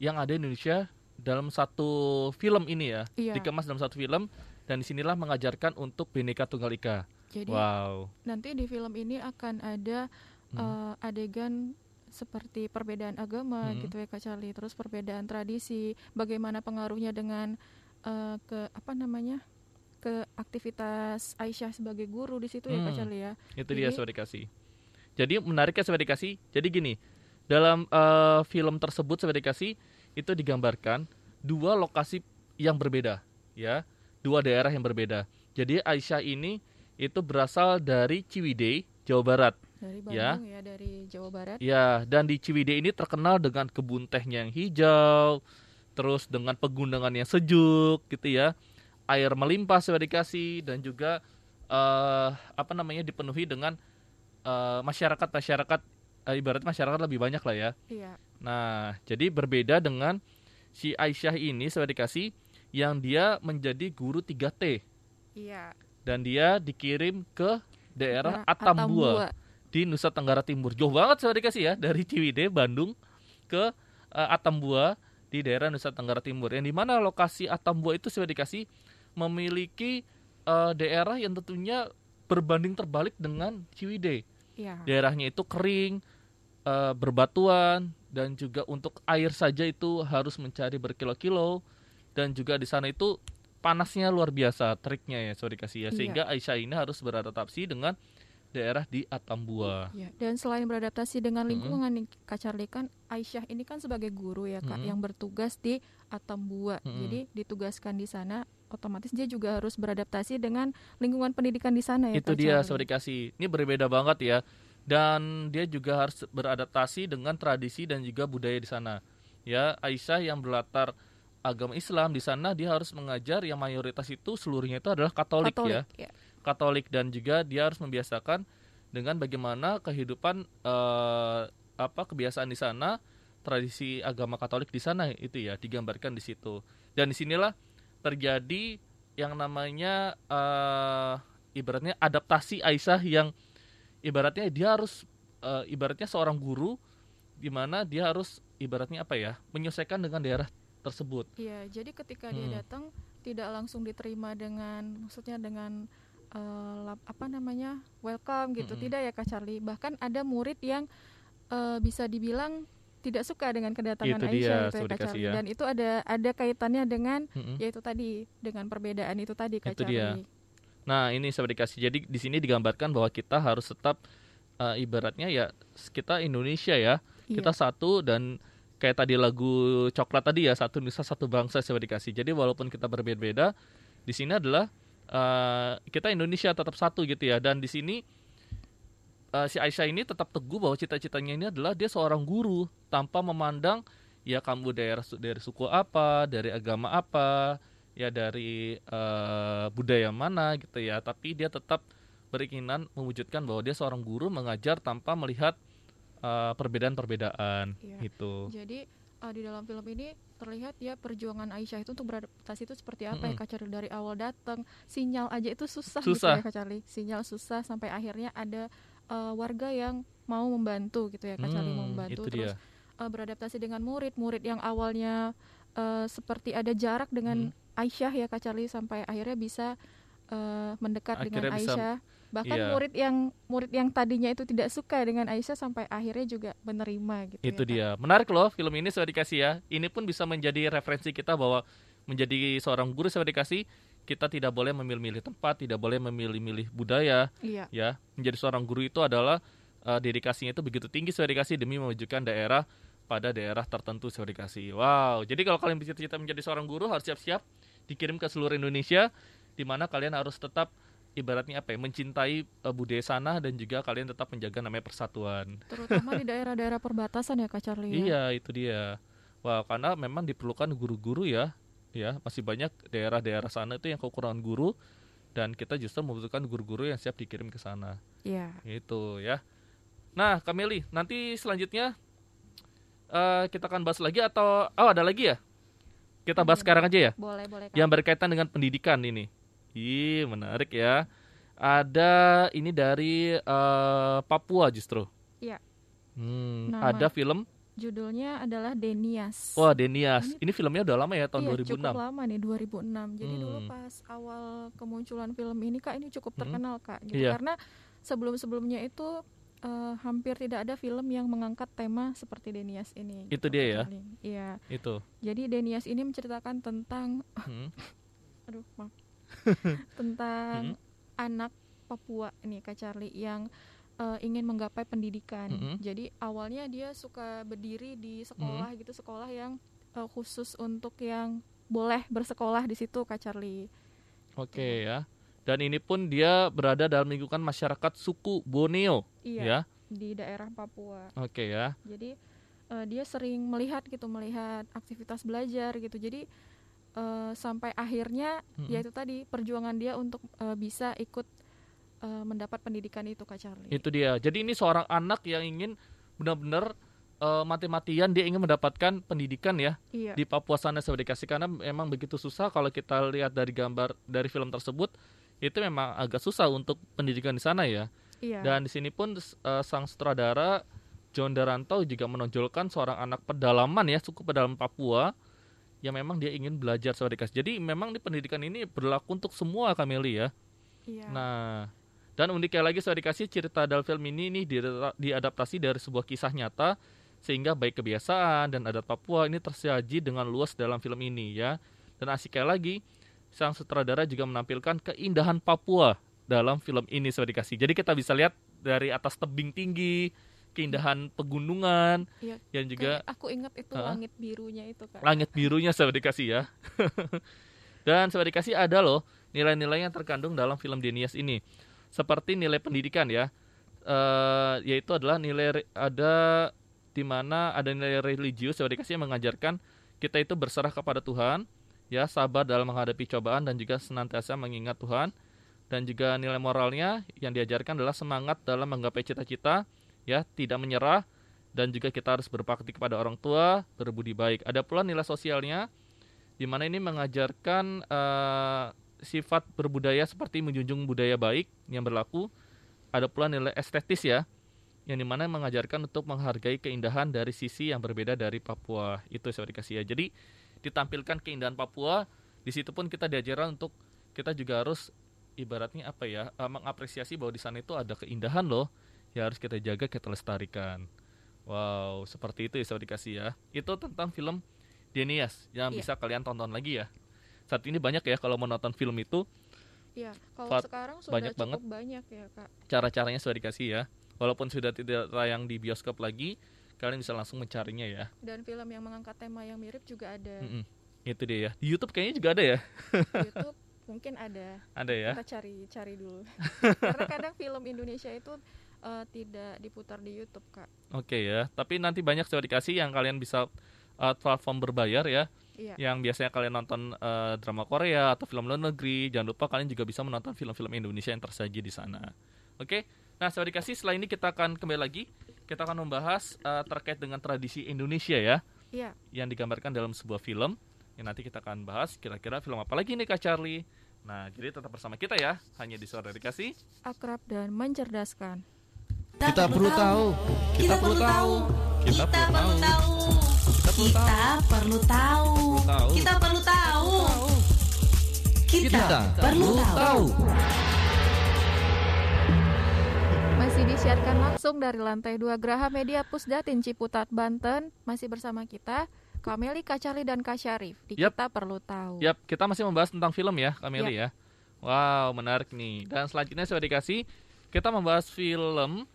yang ada di Indonesia dalam satu film ini ya. Iya. Dikemas dalam satu film dan di sinilah mengajarkan untuk Bhinneka Tunggal Ika. Jadi Wow. nanti di film ini akan ada Hmm. eh, adegan seperti perbedaan agama Hmm. gitu ya Kak Charlie, terus perbedaan tradisi, bagaimana pengaruhnya dengan eh, ke apa namanya? ke aktivitas Aisyah sebagai guru di situ ya Kak Hmm. Charlie ya. Itu dia Jadi- sudah dikasih. Jadi menariknya sudah dikasih. Jadi gini, dalam eh, film tersebut sudah dikasih itu digambarkan dua lokasi yang berbeda, ya, dua daerah yang berbeda. Jadi Aisyah ini itu berasal dari Ciwidey, Jawa Barat. Dari Ya. Bandung ya, dari Jawa Barat. Ya, dan di Ciwidey ini terkenal dengan kebun tehnya yang hijau, terus dengan pegunungan yang sejuk gitu ya. Air melimpah sudah dikasih dan juga eh apa namanya dipenuhi dengan eh, masyarakat-masyarakat eh, ibarat masyarakat lebih banyak lah ya. Iya. Nah, jadi berbeda dengan si Aisyah ini sudah dikasih yang dia menjadi guru 3T Iya. Dan dia dikirim ke daerah Daerah Atambua di Nusa Tenggara Timur. Jauh banget saya dikasih ya dari Ciwidey Bandung ke eh, Atambua di daerah Nusa Tenggara Timur. Yang di mana lokasi Atambua itu sudah dikasih memiliki eh, daerah yang tentunya berbanding terbalik dengan Ciwidey. Iya. Daerahnya itu kering, eh, berbatuan dan juga untuk air saja itu harus mencari berkilo-kilo dan juga di sana itu panasnya luar biasa triknya ya sorry kasih ya sehingga Aisyah ini harus beradaptasi dengan daerah di Atambua. Ya, dan selain beradaptasi dengan lingkungan nih Kak Charlie kan Aisyah ini kan sebagai guru ya Kak Mm-mm. yang bertugas di Atambua. Mm-mm. Jadi ditugaskan di sana otomatis dia juga harus beradaptasi dengan lingkungan pendidikan di sana ya itu Kak dia Charlie. sorry kasih. Ini berbeda banget ya dan dia juga harus beradaptasi dengan tradisi dan juga budaya di sana. Ya Aisyah yang berlatar agama Islam di sana dia harus mengajar yang mayoritas itu seluruhnya itu adalah Katolik, ya. ya. Katolik dan juga dia harus membiasakan dengan bagaimana kehidupan eh, apa kebiasaan di sana tradisi agama Katolik di sana itu ya digambarkan di situ dan di sinilah terjadi yang namanya eh, ibaratnya adaptasi Aisyah yang ibaratnya dia harus eh, ibaratnya seorang guru di mana dia harus ibaratnya apa ya menyesuaikan dengan daerah tersebut Iya, jadi ketika Hmm. dia datang tidak langsung diterima dengan maksudnya dengan lap- apa namanya welcome gitu Mm-mm. tidak ya Kak Charlie bahkan ada murid yang eh, bisa dibilang tidak suka dengan kedatangan Itu dia, Aisyah gitu ya sudah Kak Charlie ya. dan itu ada ada kaitannya dengan Mm-mm. yaitu tadi dengan perbedaan itu tadi Kak Itu dia. Charlie Nah, ini saya dikasih. Jadi di sini digambarkan bahwa kita harus tetap eh, ibaratnya ya kita Indonesia ya. Iya. Kita satu dan kayak tadi lagu coklat tadi ya satu nusa satu bangsa saya dikasih. Jadi walaupun kita berbeda-beda, di sini adalah eh, kita Indonesia tetap satu gitu ya. Dan di sini eh, si Aisyah ini tetap teguh bahwa cita-citanya ini adalah dia seorang guru tanpa memandang ya kamu daerah dari suku apa, dari agama apa, ya dari eh, budaya mana gitu ya. Tapi dia tetap beringinan mewujudkan bahwa dia seorang guru mengajar tanpa melihat eh, perbedaan-perbedaan Iya. gitu. Jadi uh, di dalam film ini terlihat ya perjuangan Aisyah itu untuk beradaptasi itu seperti apa ya Mm-mm. Kak Charlie dari awal datang sinyal aja itu susah, Susah. gitu ya Kak Charlie sinyal susah sampai akhirnya ada uh, warga yang mau membantu gitu ya Kak Charlie mau Hmm, membantu itu terus dia. uh, beradaptasi dengan murid murid yang awalnya uh, seperti ada jarak dengan Hmm. Aisyah ya Kak Charlie sampai akhirnya bisa uh, mendekat dengan Akhirnya bisa- Aisyah bahkan iya. murid yang murid yang tadinya itu tidak suka dengan Aisyah sampai akhirnya juga menerima gitu Itu ya, dia. Menarik loh film ini sudah dikasih ya. Ini pun bisa menjadi referensi kita bahwa menjadi seorang guru sudah dikasih kita tidak boleh memilih-milih tempat, tidak boleh memilih-milih budaya, Iya. ya. Menjadi seorang guru itu adalah eh, dedikasinya itu begitu tinggi sudah dikasih demi mewujudkan daerah pada daerah tertentu sudah dikasih. Wow. Jadi kalau kalian bercita-cita menjadi seorang guru harus siap-siap dikirim ke seluruh Indonesia di mana kalian harus tetap ibaratnya apa ya mencintai eh, budaya sana dan juga kalian tetap menjaga namanya persatuan. terutama di daerah-daerah perbatasan ya Kak Charlie ya. Iya, itu dia. Wah, karena memang diperlukan guru-guru ya. Ya, masih banyak daerah-daerah sana itu yang kekurangan guru dan kita justru membutuhkan guru-guru yang siap dikirim ke sana. Iya. Itu ya. Nah, Kameli, nanti selanjutnya uh, kita akan bahas lagi atau oh ada lagi ya? Kita bahas sekarang aja ya. Boleh, boleh. Kak. Yang berkaitan dengan pendidikan ini. Ih, menarik ya. Ada ini dari uh, Papua justru. Iya. Hmm, Nama- ada film. Judulnya adalah Denias. Wah, Denias. Ini filmnya udah lama ya tahun iya, 2006. cukup lama nih 2006. Jadi dulu Hmm. pas awal kemunculan film ini Kak ini cukup Hmm. terkenal Kak gitu. Iya. Karena sebelum-sebelumnya itu eh, hampir tidak ada film yang mengangkat tema seperti Denias ini. Itu gitu, dia ya? Iya. Itu. Jadi Denias ini menceritakan tentang Hmm. [laughs] aduh maaf. [laughs] tentang Hmm. anak Papua nih Kak Charlie yang eh, ingin menggapai pendidikan. Mm-mm. Jadi awalnya dia suka berdiri di sekolah gitu, sekolah yang eh, khusus untuk yang boleh bersekolah di situ Kak Charlie. Oke ya. Dan ini pun dia berada dalam lingkungan masyarakat suku Borneo Iya, ya. di daerah Papua. Oke ya. Jadi eh, dia sering melihat gitu, melihat aktivitas belajar gitu. Jadi eh, sampai akhirnya ya itu tadi perjuangan dia untuk eh, bisa ikut eh, mendapat pendidikan itu Kak Charlie. Itu dia. Jadi ini seorang anak yang ingin benar-benar eh, mati-matian dia ingin mendapatkan pendidikan ya Iya. di Papua sana saya dikasih karena memang begitu susah kalau kita lihat dari gambar dari film tersebut itu memang agak susah untuk pendidikan di sana ya. Iya. Dan di sini pun eh, sang sutradara John Daranto juga menonjolkan seorang anak pedalaman ya suku pedalaman Papua yang memang dia ingin belajar sahabat dikasih. Jadi memang di pendidikan ini berlaku untuk semua Kameli ya. Iya. Nah, dan uniknya lagi saya dikasih cerita dalam film ini nih di- diadaptasi dari sebuah kisah nyata sehingga baik kebiasaan dan adat Papua ini tersaji dengan luas dalam film ini ya. Dan asiknya lagi, sang sutradara juga menampilkan keindahan Papua dalam film ini saya dikasih. Jadi kita bisa lihat dari atas tebing tinggi, keindahan pegunungan, Iya. dan juga aku ingat itu Hah? langit birunya itu Kak. langit birunya sahabat dikasih ya. [laughs] Dan sahabat dikasih ada loh nilai-nilai yang terkandung dalam film Denias ini. Seperti nilai pendidikan ya. Eh yaitu adalah nilai ada di mana ada nilai religius sahabat dikasih yang mengajarkan kita itu berserah kepada Tuhan, ya sabar dalam menghadapi cobaan dan juga senantiasa mengingat Tuhan. Dan juga nilai moralnya yang diajarkan adalah semangat dalam menggapai cita-cita, ya tidak menyerah, dan juga kita harus berbakti kepada orang tua, berbudi baik. Ada pula nilai sosialnya, di mana ini mengajarkan eh, sifat berbudaya seperti menjunjung budaya baik yang berlaku. Ada pula nilai estetis ya, yang di mana mengajarkan untuk menghargai keindahan dari sisi yang berbeda dari Papua. Itu saya dikasih ya. Jadi ditampilkan keindahan Papua, di situ pun kita diajarkan untuk kita juga harus ibaratnya apa ya, eh, mengapresiasi bahwa di sana itu ada keindahan loh, ya harus kita jaga, kita lestarikan. Wow, seperti itu ya sahabat dikasih ya. Itu tentang film Denias yang Iya. bisa kalian tonton lagi ya. Saat ini banyak ya kalau mau nonton film itu Iya, kalau Fat- sekarang sudah banyak cukup banget. banyak ya Kak. cara-caranya sudah dikasih ya. Walaupun sudah tidak tayang di bioskop lagi, kalian bisa langsung mencarinya ya. Dan film yang mengangkat tema yang mirip juga ada. Mm-mm. Itu dia ya. Di YouTube kayaknya juga ada ya. [laughs] YouTube mungkin ada. Ada ya. Kita cari cari dulu. [laughs] Karena kadang film Indonesia itu eh, tidak diputar di YouTube Kak. Oke ya. Tapi nanti banyak sudah dikasih yang kalian bisa uh, platform berbayar ya. Iya. Yang biasanya kalian nonton uh, drama Korea atau film luar negeri, jangan lupa kalian juga bisa menonton film-film Indonesia yang tersaji di sana. Oke. Nah, sudah dikasih setelah ini kita akan kembali lagi. Kita akan membahas uh, terkait dengan tradisi Indonesia ya. Iya. yang digambarkan dalam sebuah film yang nanti kita akan bahas kira-kira film apa lagi nih Kak Charlie. Nah, jadi tetap bersama kita ya, hanya di Suara Dikasih. Akrab dan mencerdaskan. Kita perlu tahu. Kita perlu tahu. Kita perlu tahu. Kita perlu tahu. Tahu. Kita perlu tahu. Kita perlu tahu. Masih disiarkan langsung dari lantai 2 Graha Media Pusdatin Ciputat, Banten. Masih bersama kita, Kameli, Kacali, dan Kak Syarif. Di Yap. Kita Perlu Tahu. Yap, kita masih membahas tentang film ya, Kameli ya. Wow, menarik nih. Dan selanjutnya saya dikasih kita membahas film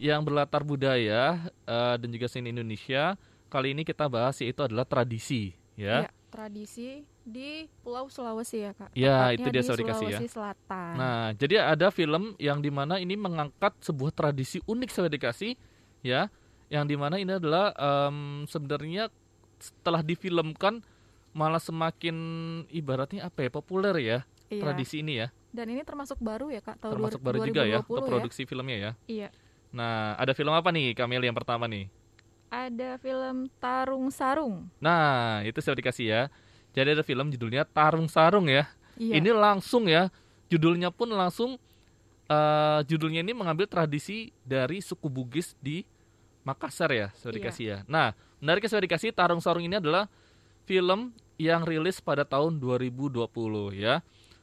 yang berlatar budaya eh, dan juga seni Indonesia. Kali ini kita bahas yaitu adalah tradisi, ya. Iya, tradisi di Pulau Sulawesi ya, Kak. Ya, Tepatnya itu dia di ya. Sulawesi Selatan. Nah, jadi ada film yang di mana ini mengangkat sebuah tradisi unik saya dikasih, ya, yang di mana ini adalah em, sebenarnya setelah difilmkan malah semakin ibaratnya apa ya populer ya Iya. tradisi ini ya, Dan ini termasuk baru ya, Kak, tahun termasuk baru juga ya 2020 untuk produksi filmnya ya. Iya. Nah, ada film apa nih Kameli yang pertama nih? Ada film Tarung Sarung. Nah, itu saya dikasih ya. Jadi ada film judulnya Tarung Sarung ya. Iya. Ini langsung ya, judulnya pun langsung eh, judulnya ini mengambil tradisi dari suku Bugis di Makassar ya, saya Iya. dikasih ya. Nah, menariknya saya dikasih Tarung Sarung ini adalah film yang rilis pada tahun 2020 ya.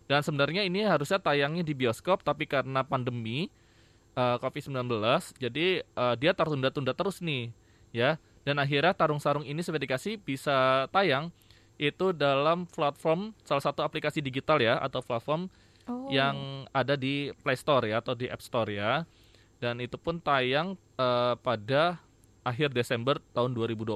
Dan sebenarnya ini harusnya tayangnya di bioskop tapi karena pandemi eh, COVID-19 jadi eh, dia tertunda-tunda terus nih ya. Dan akhirnya Tarung Sarung ini saya dikasih bisa tayang itu dalam platform salah satu aplikasi digital ya atau platform Oh. yang ada di Play Store ya atau di App Store ya. Dan itu pun tayang eh, pada akhir Desember tahun 2020.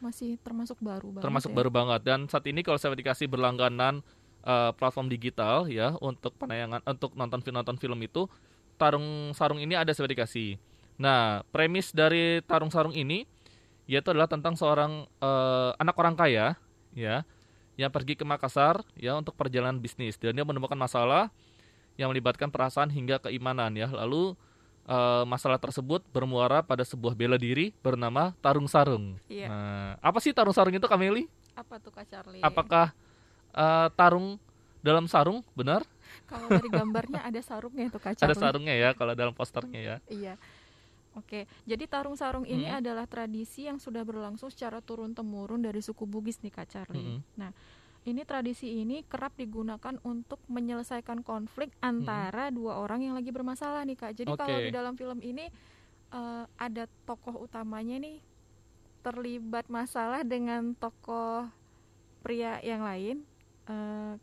masih termasuk baru banget. Termasuk ya. baru banget dan saat ini kalau saya dikasih berlangganan eh, platform digital ya untuk penayangan untuk nonton film nonton film itu Tarung Sarung ini ada saya dikasih. Nah, premis dari Tarung Sarung ini yaitu adalah tentang seorang eh, anak orang kaya ya yang pergi ke Makassar ya untuk perjalanan bisnis dan dia menemukan masalah yang melibatkan perasaan hingga keimanan ya. Lalu eh, masalah tersebut bermuara pada sebuah bela diri bernama Tarung Sarung. Iya. Nah, apa sih Tarung Sarung itu Kameli? Apa tuh Kak Charlie? Apakah eh, tarung dalam sarung benar? Kalau dari gambarnya [laughs] ada sarungnya tuh Kak Ada sarungnya ya kalau dalam posternya ya. Iya. Oke, jadi tarung sarung ini Hmm. adalah tradisi yang sudah berlangsung secara turun temurun dari suku Bugis nih Kak Charlie. Mm-mm. Nah, ini tradisi ini kerap digunakan untuk menyelesaikan konflik antara dua orang yang lagi bermasalah nih Kak. Jadi kalau Oke. di dalam film ini eh, ada tokoh utamanya nih terlibat masalah dengan tokoh pria yang lain eh,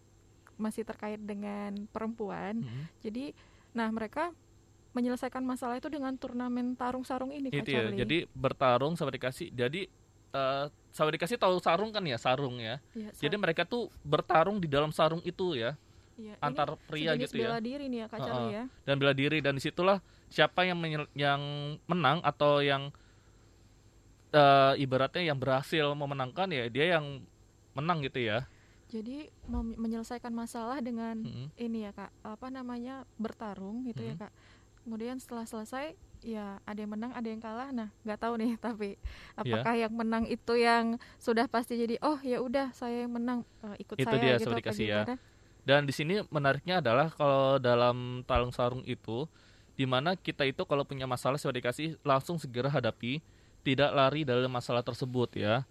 masih terkait dengan perempuan. Mm-mm. Jadi, nah mereka menyelesaikan masalah itu dengan turnamen tarung sarung ini Kak Itu ya. Charlie. Jadi bertarung sama dikasih. Jadi eh sama dikasih tahu sarung kan ya sarung ya. Iya, Jadi sa- mereka tuh bertarung di dalam sarung itu ya ini antar pria gitu ya. bela diri nih ya Kak Charlie ya. Dan bela diri dan di situlah siapa yang yang menang atau yang eh, ibaratnya yang berhasil memenangkan ya dia yang menang gitu ya. Jadi menyelesaikan masalah dengan Mm-mm. ini ya Kak, apa namanya bertarung gitu ya Mhm. Kak. Kemudian setelah selesai ya ada yang menang, ada yang kalah. Nah, nggak tahu nih [laughs] tapi Iya. apakah yang menang itu yang sudah pasti jadi oh ya udah saya yang menang eh, ikut Itu saya dia, gitu seperti apa kasih ya. gimana? Dan di sini menariknya adalah kalau dalam tarung sarung itu, di mana kita itu kalau punya masalah sudah dikasih langsung segera hadapi, tidak lari dari masalah tersebut ya.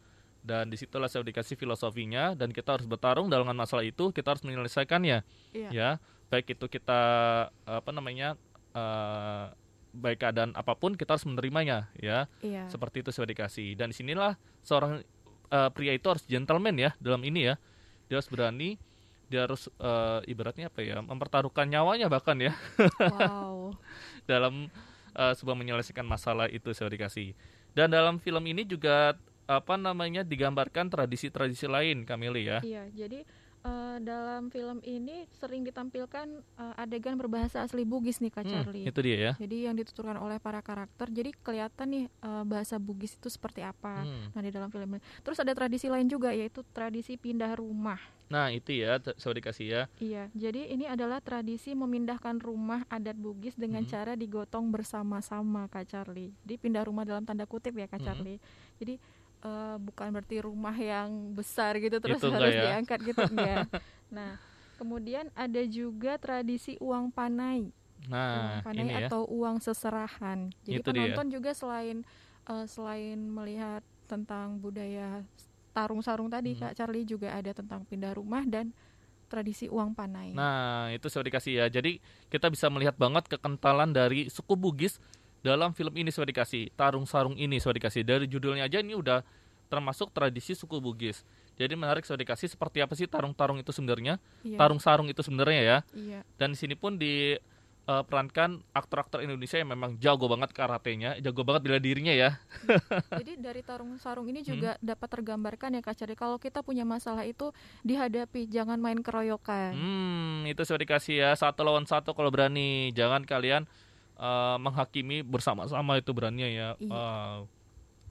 Dan di situlah saya dikasih filosofinya dan kita harus bertarung dengan masalah itu, kita harus menyelesaikannya Iya. ya. Baik itu kita apa namanya eh, baik keadaan apa pun kita harus menerimanya ya. Iya. Seperti itu sudah dikasih. Dan di sinilah seorang eh, pria itu harus gentleman ya dalam ini ya. Dia harus berani, dia harus eh, ibaratnya apa ya, mempertaruhkan nyawanya bahkan ya Wow. [laughs] dalam eh, sebuah menyelesaikan masalah itu sudah dikasih. Dan dalam film ini juga apa namanya digambarkan tradisi-tradisi lain Kamili ya. Iya, jadi eh, dalam film ini sering ditampilkan eh, adegan berbahasa asli Bugis nih Kak Hmm, Charlie. itu dia ya. Jadi yang dituturkan oleh para karakter, jadi kelihatan nih eh, bahasa Bugis itu seperti apa. Hmm. Nah di dalam film ini. Terus ada tradisi lain juga yaitu tradisi pindah rumah. Nah, itu ya sudah dikasih ya. Iya, jadi ini adalah tradisi memindahkan rumah adat Bugis dengan Mhm. cara digotong bersama-sama Kak Charlie. Jadi pindah rumah dalam tanda kutip ya Kak Mhm. Charlie. Jadi eh, bukan berarti rumah yang besar gitu terus Itu harus ya? diangkat gitu [laughs] enggak. Nah, kemudian ada juga tradisi uang panai. Nah, uang panai ini ya. atau uang seserahan. Jadi Itu dia. penonton juga selain eh, selain melihat tentang budaya tarung sarung tadi Mhm. Kak Charlie juga ada tentang pindah rumah dan tradisi uang panai. Nah, itu sudah dikasih ya. Jadi kita bisa melihat banget kekentalan dari suku Bugis dalam film ini sudah dikasih. Tarung sarung ini sudah dikasih. Dari judulnya aja ini udah termasuk tradisi suku Bugis. Jadi menarik sudah dikasih seperti apa sih tarung-tarung itu sebenarnya? Iya, Tarung sarung itu sebenarnya ya. iya. Dan di sini pun diperankan aktor-aktor Indonesia yang memang jago banget karatenya, jago banget bela dirinya ya. [laughs] Jadi dari tarung sarung ini Hmm. juga dapat tergambarkan ya Kak Charlie kalau kita punya masalah itu dihadapi, jangan main keroyokan. Hmm, itu sudah dikasih ya satu lawan satu kalau berani. Jangan kalian eh, menghakimi bersama-sama itu beraninya ya. Iya. Wow.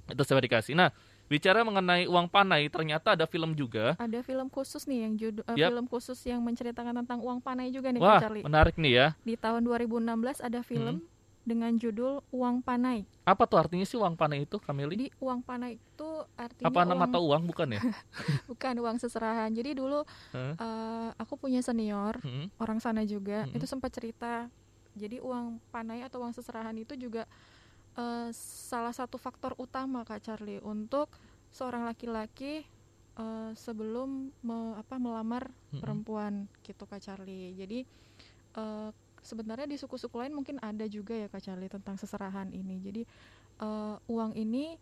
itu sudah dikasih. Nah, bicara mengenai uang panai, ternyata ada film juga. Ada film khusus nih yang judul eh, film khusus yang menceritakan tentang uang panai juga nih Wah, Charlie. menarik nih ya. Di tahun 2016 ada film dengan judul Uang Panai. Apa tuh artinya sih uang panai itu, Kamili? Jadi uang panai itu artinya Apa uang, nama atau uang bukan ya? [laughs] bukan uang seserahan. Jadi dulu Hah? eh, aku punya senior Hmm. orang sana juga Mm-mm. itu sempat cerita. Jadi uang panai atau uang seserahan itu juga eh, salah satu faktor utama Kak Charlie untuk seorang laki-laki eh, sebelum me- apa melamar Mm-mm. perempuan gitu Kak Charlie. Jadi eh, sebenarnya di suku-suku lain mungkin ada juga ya Kak Charlie tentang seserahan ini. Jadi eh, uang ini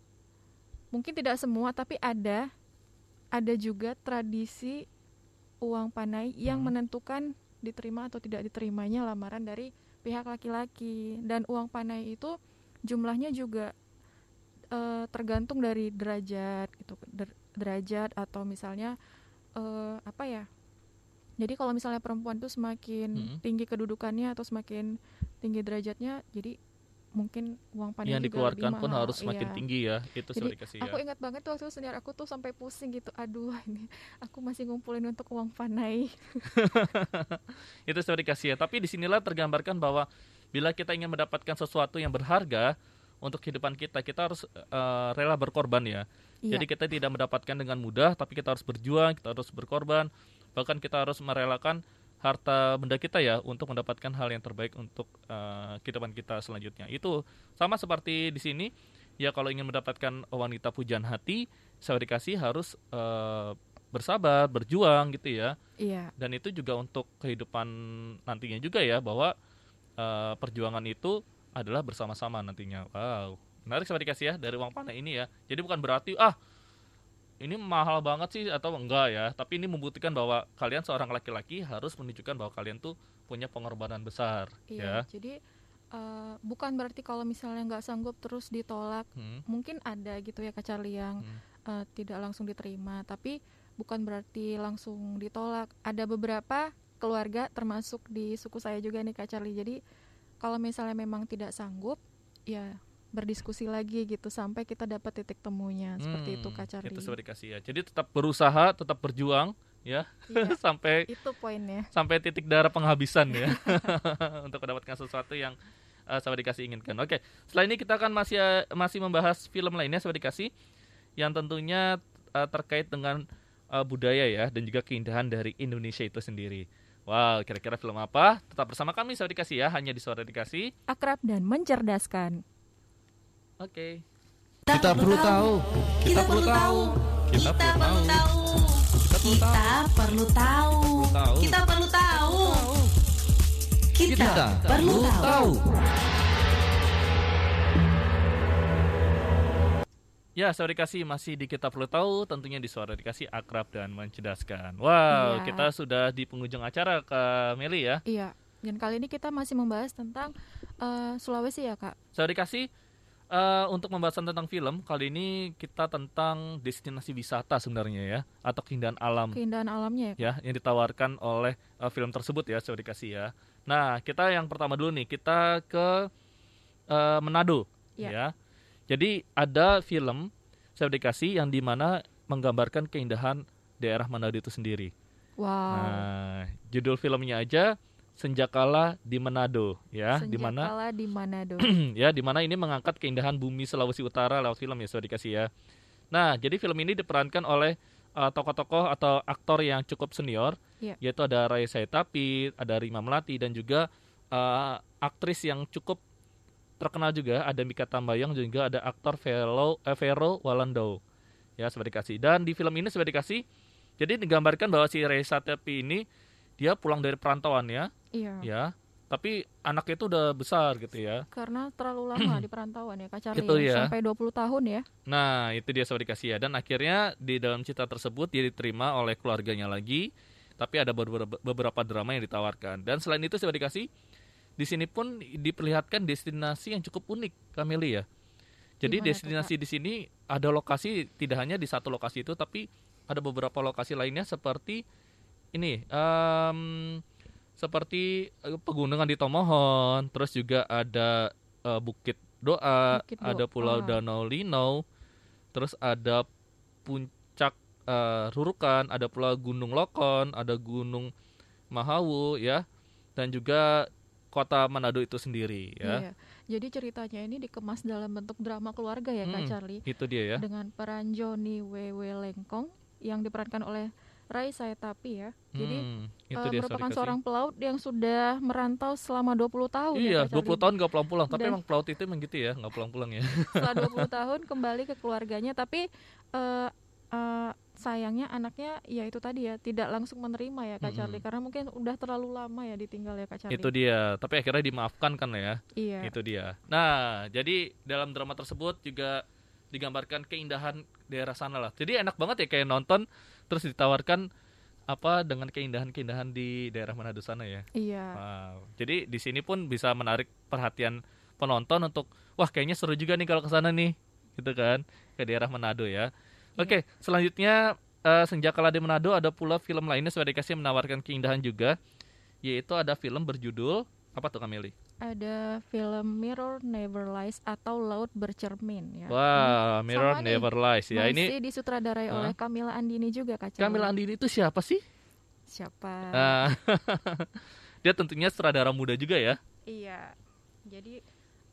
mungkin tidak semua tapi ada ada juga tradisi uang panai yang Hmm. menentukan diterima atau tidak diterimanya lamaran dari pihak laki-laki dan uang panai itu jumlahnya juga eh, tergantung dari derajat gitu Der- derajat atau misalnya eh, apa ya jadi kalau misalnya perempuan tuh semakin Hmm. tinggi kedudukannya atau semakin tinggi derajatnya jadi mungkin uang panai yang dikeluarkan pun harus semakin Iya. tinggi ya. Itu Jadi, kasih Aku ya. ingat banget tuh waktu senior aku tuh sampai pusing gitu. Aduh, ini aku masih ngumpulin untuk uang panai. [laughs] itu sorry kasih ya. Tapi di sinilah tergambarkan bahwa bila kita ingin mendapatkan sesuatu yang berharga untuk kehidupan kita, kita harus eh, rela berkorban ya. Iya. Jadi kita tidak mendapatkan dengan mudah, tapi kita harus berjuang, kita harus berkorban, bahkan kita harus merelakan harta benda kita ya untuk mendapatkan hal yang terbaik untuk eh, kehidupan kita selanjutnya. Itu sama seperti di sini, ya kalau ingin mendapatkan wanita pujian hati, saya dikasih harus eh, bersabar, berjuang gitu ya. Iya. Dan itu juga untuk kehidupan nantinya juga ya bahwa eh, perjuangan itu adalah bersama-sama nantinya. Wow, menarik saya dikasih ya dari uang panai ini ya. Jadi bukan berarti ah ini mahal banget sih atau enggak ya, tapi ini membuktikan bahwa kalian seorang laki-laki harus menunjukkan bahwa kalian tuh punya pengorbanan besar Iya. ya. Jadi eh, bukan berarti kalau misalnya nggak sanggup terus ditolak. Hmm, Mungkin ada gitu ya Kak Charlie yang hmm. eh, tidak langsung diterima, tapi bukan berarti langsung ditolak. Ada beberapa keluarga termasuk di suku saya juga nih Kak Charlie. Jadi kalau misalnya memang tidak sanggup, ya berdiskusi lagi gitu sampai kita dapat titik temunya seperti itu Hmm, Kak Charlie. Itu sudah dikasih ya. Jadi tetap berusaha, tetap berjuang ya Iya, [laughs] sampai itu poinnya. sampai titik darah penghabisan ya [laughs] untuk mendapatkan sesuatu yang uh, sahabat dikasih inginkan. Oke, setelah ini kita akan masih uh, masih membahas film lainnya sahabat dikasih yang tentunya uh, terkait dengan uh, budaya ya dan juga keindahan dari Indonesia itu sendiri. Wow, kira-kira film apa? Tetap bersama kami sahabat dikasih ya, hanya di suara dikasih. Akrab dan mencerdaskan. Oke. Kita perlu tahu. Kita perlu tahu. Kita perlu tahu. Kita perlu tahu. Kita perlu tahu. Kita perlu tahu. Ya, sahabat dikasih masih di kita perlu tahu, tentunya di suara dikasih akrab dan mencerdaskan. Wow, Iya. kita sudah di penghujung acara ke Meli ya. Iya. Dan kali ini kita masih membahas tentang eh, Sulawesi ya kak. Saya dikasih eh, untuk pembahasan tentang film kali ini kita tentang destinasi wisata sebenarnya ya atau keindahan alam Keindahan alamnya ya. ya yang ditawarkan oleh eh, film tersebut ya saya dikasih ya. Nah kita yang pertama dulu nih kita ke eh, Manado Ya. ya. Jadi ada film saya dikasih yang di mana menggambarkan keindahan daerah Manado itu sendiri. Wow. Nah judul filmnya aja Senjakala di Manado ya, di mana Senjakala di Manado. [clears throat] ya di mana ini mengangkat keindahan bumi Sulawesi Utara lewat film ya sudah dikasih ya. Nah, jadi film ini diperankan oleh uh, tokoh-tokoh atau aktor yang cukup senior, Iya. yaitu ada Raya Saitapi, ada Rima Melati dan juga uh, aktris yang cukup terkenal juga ada Mika Tambayong juga ada aktor Vero, eh, Vero Walando. Ya, sudah dikasih. Dan di film ini sudah dikasih jadi digambarkan bahwa si Raya Saitapi ini dia pulang dari perantauan ya, iya. ya. Tapi anaknya itu udah besar gitu ya. Karena terlalu lama [clears throat] di perantauan ya Kak Charlie. Itu ya. Sampai 20 tahun ya. Nah, itu dia sobat dikasih ya. Dan akhirnya di dalam cerita tersebut dia diterima oleh keluarganya lagi. Tapi ada beberapa, beberapa drama yang ditawarkan. Dan selain itu sobat dikasih, di sini pun diperlihatkan destinasi yang cukup unik, Kameli ya. Jadi Gimana destinasi di sini ada lokasi tidak hanya di satu lokasi itu, tapi ada beberapa lokasi lainnya seperti ini, em, seperti eh, pegunungan di Tomohon, terus juga ada eh, Bukit Doa, Bukit ada Doa. Pulau Danau Linau, terus ada puncak eh, Rurukan, ada pula Gunung Lokon, ada Gunung Mahawu ya, dan juga kota Manado itu sendiri ya. Iya. Jadi ceritanya ini dikemas dalam bentuk drama keluarga ya Kak Hmm, Charlie. Itu dia ya. Dengan peran Joni Wewe Lengkong yang diperankan oleh Rai Saetapi ya. Jadi Hmm, itu eh, dia merupakan sorry, seorang pelaut yang sudah merantau selama 20 tahun Iya, ya Kak 20 Charlie. tahun gak pulang-pulang, tapi Dan- emang pelaut itu emang gitu ya, nggak pulang-pulang ya. Setelah [laughs] 20 tahun kembali ke keluarganya tapi eh, eh, sayangnya anaknya ya itu tadi ya tidak langsung menerima ya Kak Mm-mm. Charlie karena mungkin udah terlalu lama ya ditinggal ya Kak Charlie. Itu dia. Tapi akhirnya dimaafkan kan ya. Iya. Itu dia. Nah, jadi dalam drama tersebut juga digambarkan keindahan daerah sana lah. Jadi enak banget ya kayak nonton terus ditawarkan apa dengan keindahan-keindahan di daerah Manado sana ya. Iya. Wow. Jadi di sini pun bisa menarik perhatian penonton untuk wah kayaknya seru juga nih kalau ke sana nih. Gitu kan ke daerah Manado ya. Oke, selanjutnya Senja Kala di Manado ada pula film lainnya sudah dikasih menawarkan keindahan juga yaitu ada film berjudul apa tuh Kameli? Ada film Mirror Never Lies atau Laut Bercermin ya. Wah, Ini Mirror sama nih, Never Lies ya. Masih Ini disutradarai Hah? oleh Camilla Andini juga Kak. Kamila Andini itu siapa sih? Siapa? Ah, [laughs] dia tentunya sutradara muda juga ya. Iya. Jadi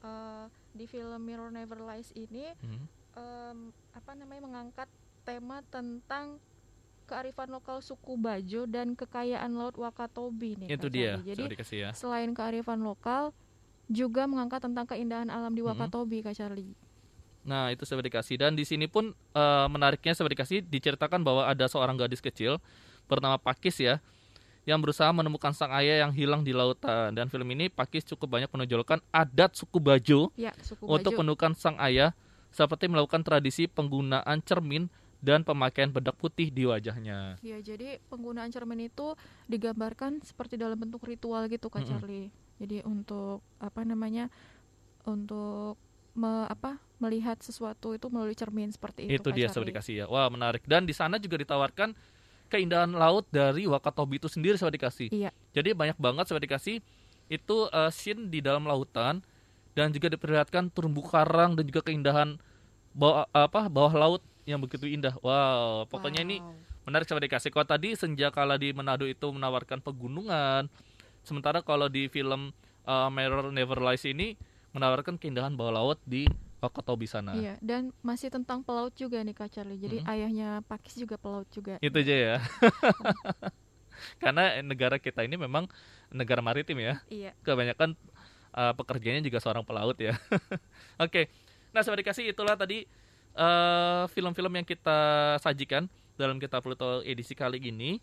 eh, di film Mirror Never Lies ini Hmm. em, apa namanya mengangkat tema tentang kearifan lokal suku Bajo dan kekayaan laut Wakatobi nih. Itu dia. Jadi dikasih ya. selain kearifan lokal juga mengangkat tentang keindahan alam di Mhm. Wakatobi Kak Charlie. Nah, itu sudah dikasih dan di sini pun eh, menariknya sudah dikasih diceritakan bahwa ada seorang gadis kecil bernama Pakis ya yang berusaha menemukan sang ayah yang hilang di lautan dan film ini Pakis cukup banyak menonjolkan adat suku Bajo Ya, suku untuk Bajo. menemukan sang ayah seperti melakukan tradisi penggunaan cermin dan pemakaian bedak putih di wajahnya. Ya, jadi penggunaan cermin itu digambarkan seperti dalam bentuk ritual gitu Kak Mm-mm. Charlie. Jadi untuk apa namanya? Untuk me- apa? melihat sesuatu itu melalui cermin seperti itu. Itu Kak dia Charlie. sudah dikasih ya. Wah, menarik. Dan di sana juga ditawarkan keindahan laut dari Wakatobi itu sendiri sudah dikasih. Iya. Jadi banyak banget sudah dikasih itu eh, scene di dalam lautan dan juga diperlihatkan terumbu karang dan juga keindahan bawah apa bawah laut yang begitu indah. Wow, pokoknya ini Wow. menarik sama dikasih. Kalau tadi senja kala di Manado itu menawarkan pegunungan, sementara kalau di film uh, Mirror Never Lies ini menawarkan keindahan bawah laut di Wakatobi sana. Iya, dan masih tentang pelaut juga nih Kak Charlie. Jadi Mm-mm. ayahnya Pakis juga pelaut juga. Itu aja ya. [laughs] Karena negara kita ini memang negara maritim ya. Iya. Kebanyakan uh, pekerjaannya juga seorang pelaut ya. [laughs] Oke. Nah, sobat dikasih itulah tadi uh, film-film yang kita sajikan dalam kita Pluto edisi kali ini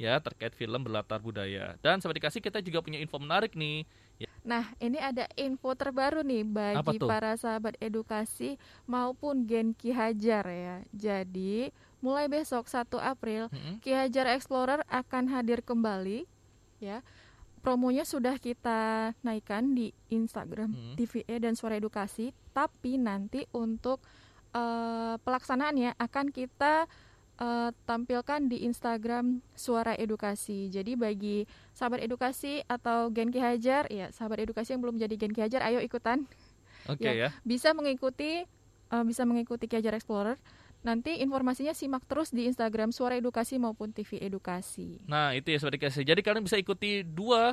ya terkait film berlatar budaya. Dan sobat dikasih kita juga punya info menarik nih. Nah, ini ada info terbaru nih bagi para sahabat edukasi maupun Genki Hajar ya. Jadi, mulai besok 1 April Mm-mm. Ki Hajar Explorer akan hadir kembali ya. Promonya sudah kita naikkan di Instagram Hmm. TVE dan Suara Edukasi, tapi nanti untuk eh, pelaksanaannya akan kita eh, tampilkan di Instagram Suara Edukasi. Jadi bagi sahabat edukasi atau Gen Ki Hajar, ya sahabat edukasi yang belum jadi Gen Ki Hajar, ayo ikutan Oke ya. bisa mengikuti eh, bisa mengikuti Ki Hajar Explorer. Nanti informasinya simak terus di Instagram Suara Edukasi maupun TV Edukasi. Nah, itu ya sobat dikasih. Jadi kalian bisa ikuti dua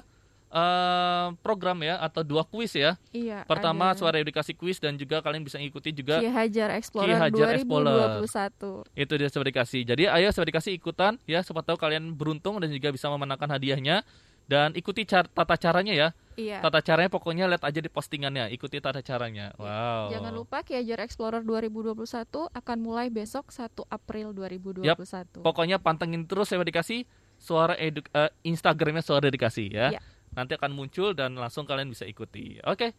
uh, program ya atau dua kuis ya. Iya. Pertama ada suara edukasi kuis dan juga kalian bisa ikuti juga Ki Hajar Explorer Hajar Explorer. 2021. itu dia sobat dikasih. Jadi ayo sobat dikasih ikutan ya siapa tahu kalian beruntung dan juga bisa memenangkan hadiahnya dan ikuti car- tata caranya ya. Iya. Tata caranya pokoknya lihat aja di postingannya, ikuti tata caranya. Wow. Jangan lupa Ki Hajar Explorer 2021 akan mulai besok 1 April 2021. Pokoknya pantengin terus sobat dikasih suara edu eh, Instagramnya suara dikasih ya. Iya. Nanti akan muncul dan langsung kalian bisa ikuti. Oke.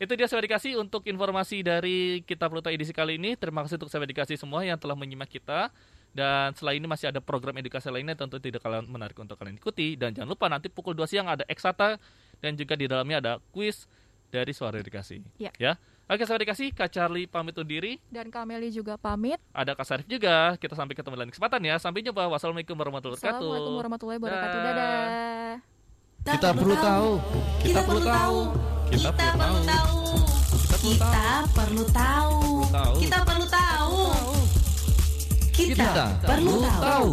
Itu dia sobat dikasih untuk informasi dari kita Pluto edisi kali ini. Terima kasih untuk sobat dikasih semua yang telah menyimak kita. Dan selain ini masih ada program edukasi lainnya tentu tidak kalian menarik untuk kalian ikuti. Dan jangan lupa nanti pukul 2 siang ada Eksata dan juga di dalamnya ada kuis dari suara edukasi. Iya. Ya. Oke sobat dikasih, Kak Charlie pamit undur diri. Dan Kameli juga pamit. Ada Kak Sarif juga. Kita sampai ketemu lain kesempatan ya. Sampai jumpa. Wassalamualaikum warahmatullahi wabarakatuh. Assalamualaikum warahmatullahi wabarakatuh. Dah. Dadah. Kita perlu tahu. Kita perlu tahu. Kita perlu tahu. Kita perlu tahu. tahu. Kita perlu tahu. Kita perlu tahu.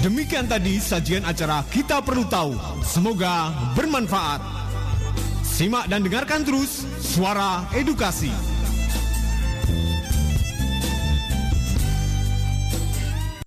Demikian tadi sajian acara Kita Perlu Tahu. Semoga bermanfaat. Simak dan dengarkan terus Suara Edukasi.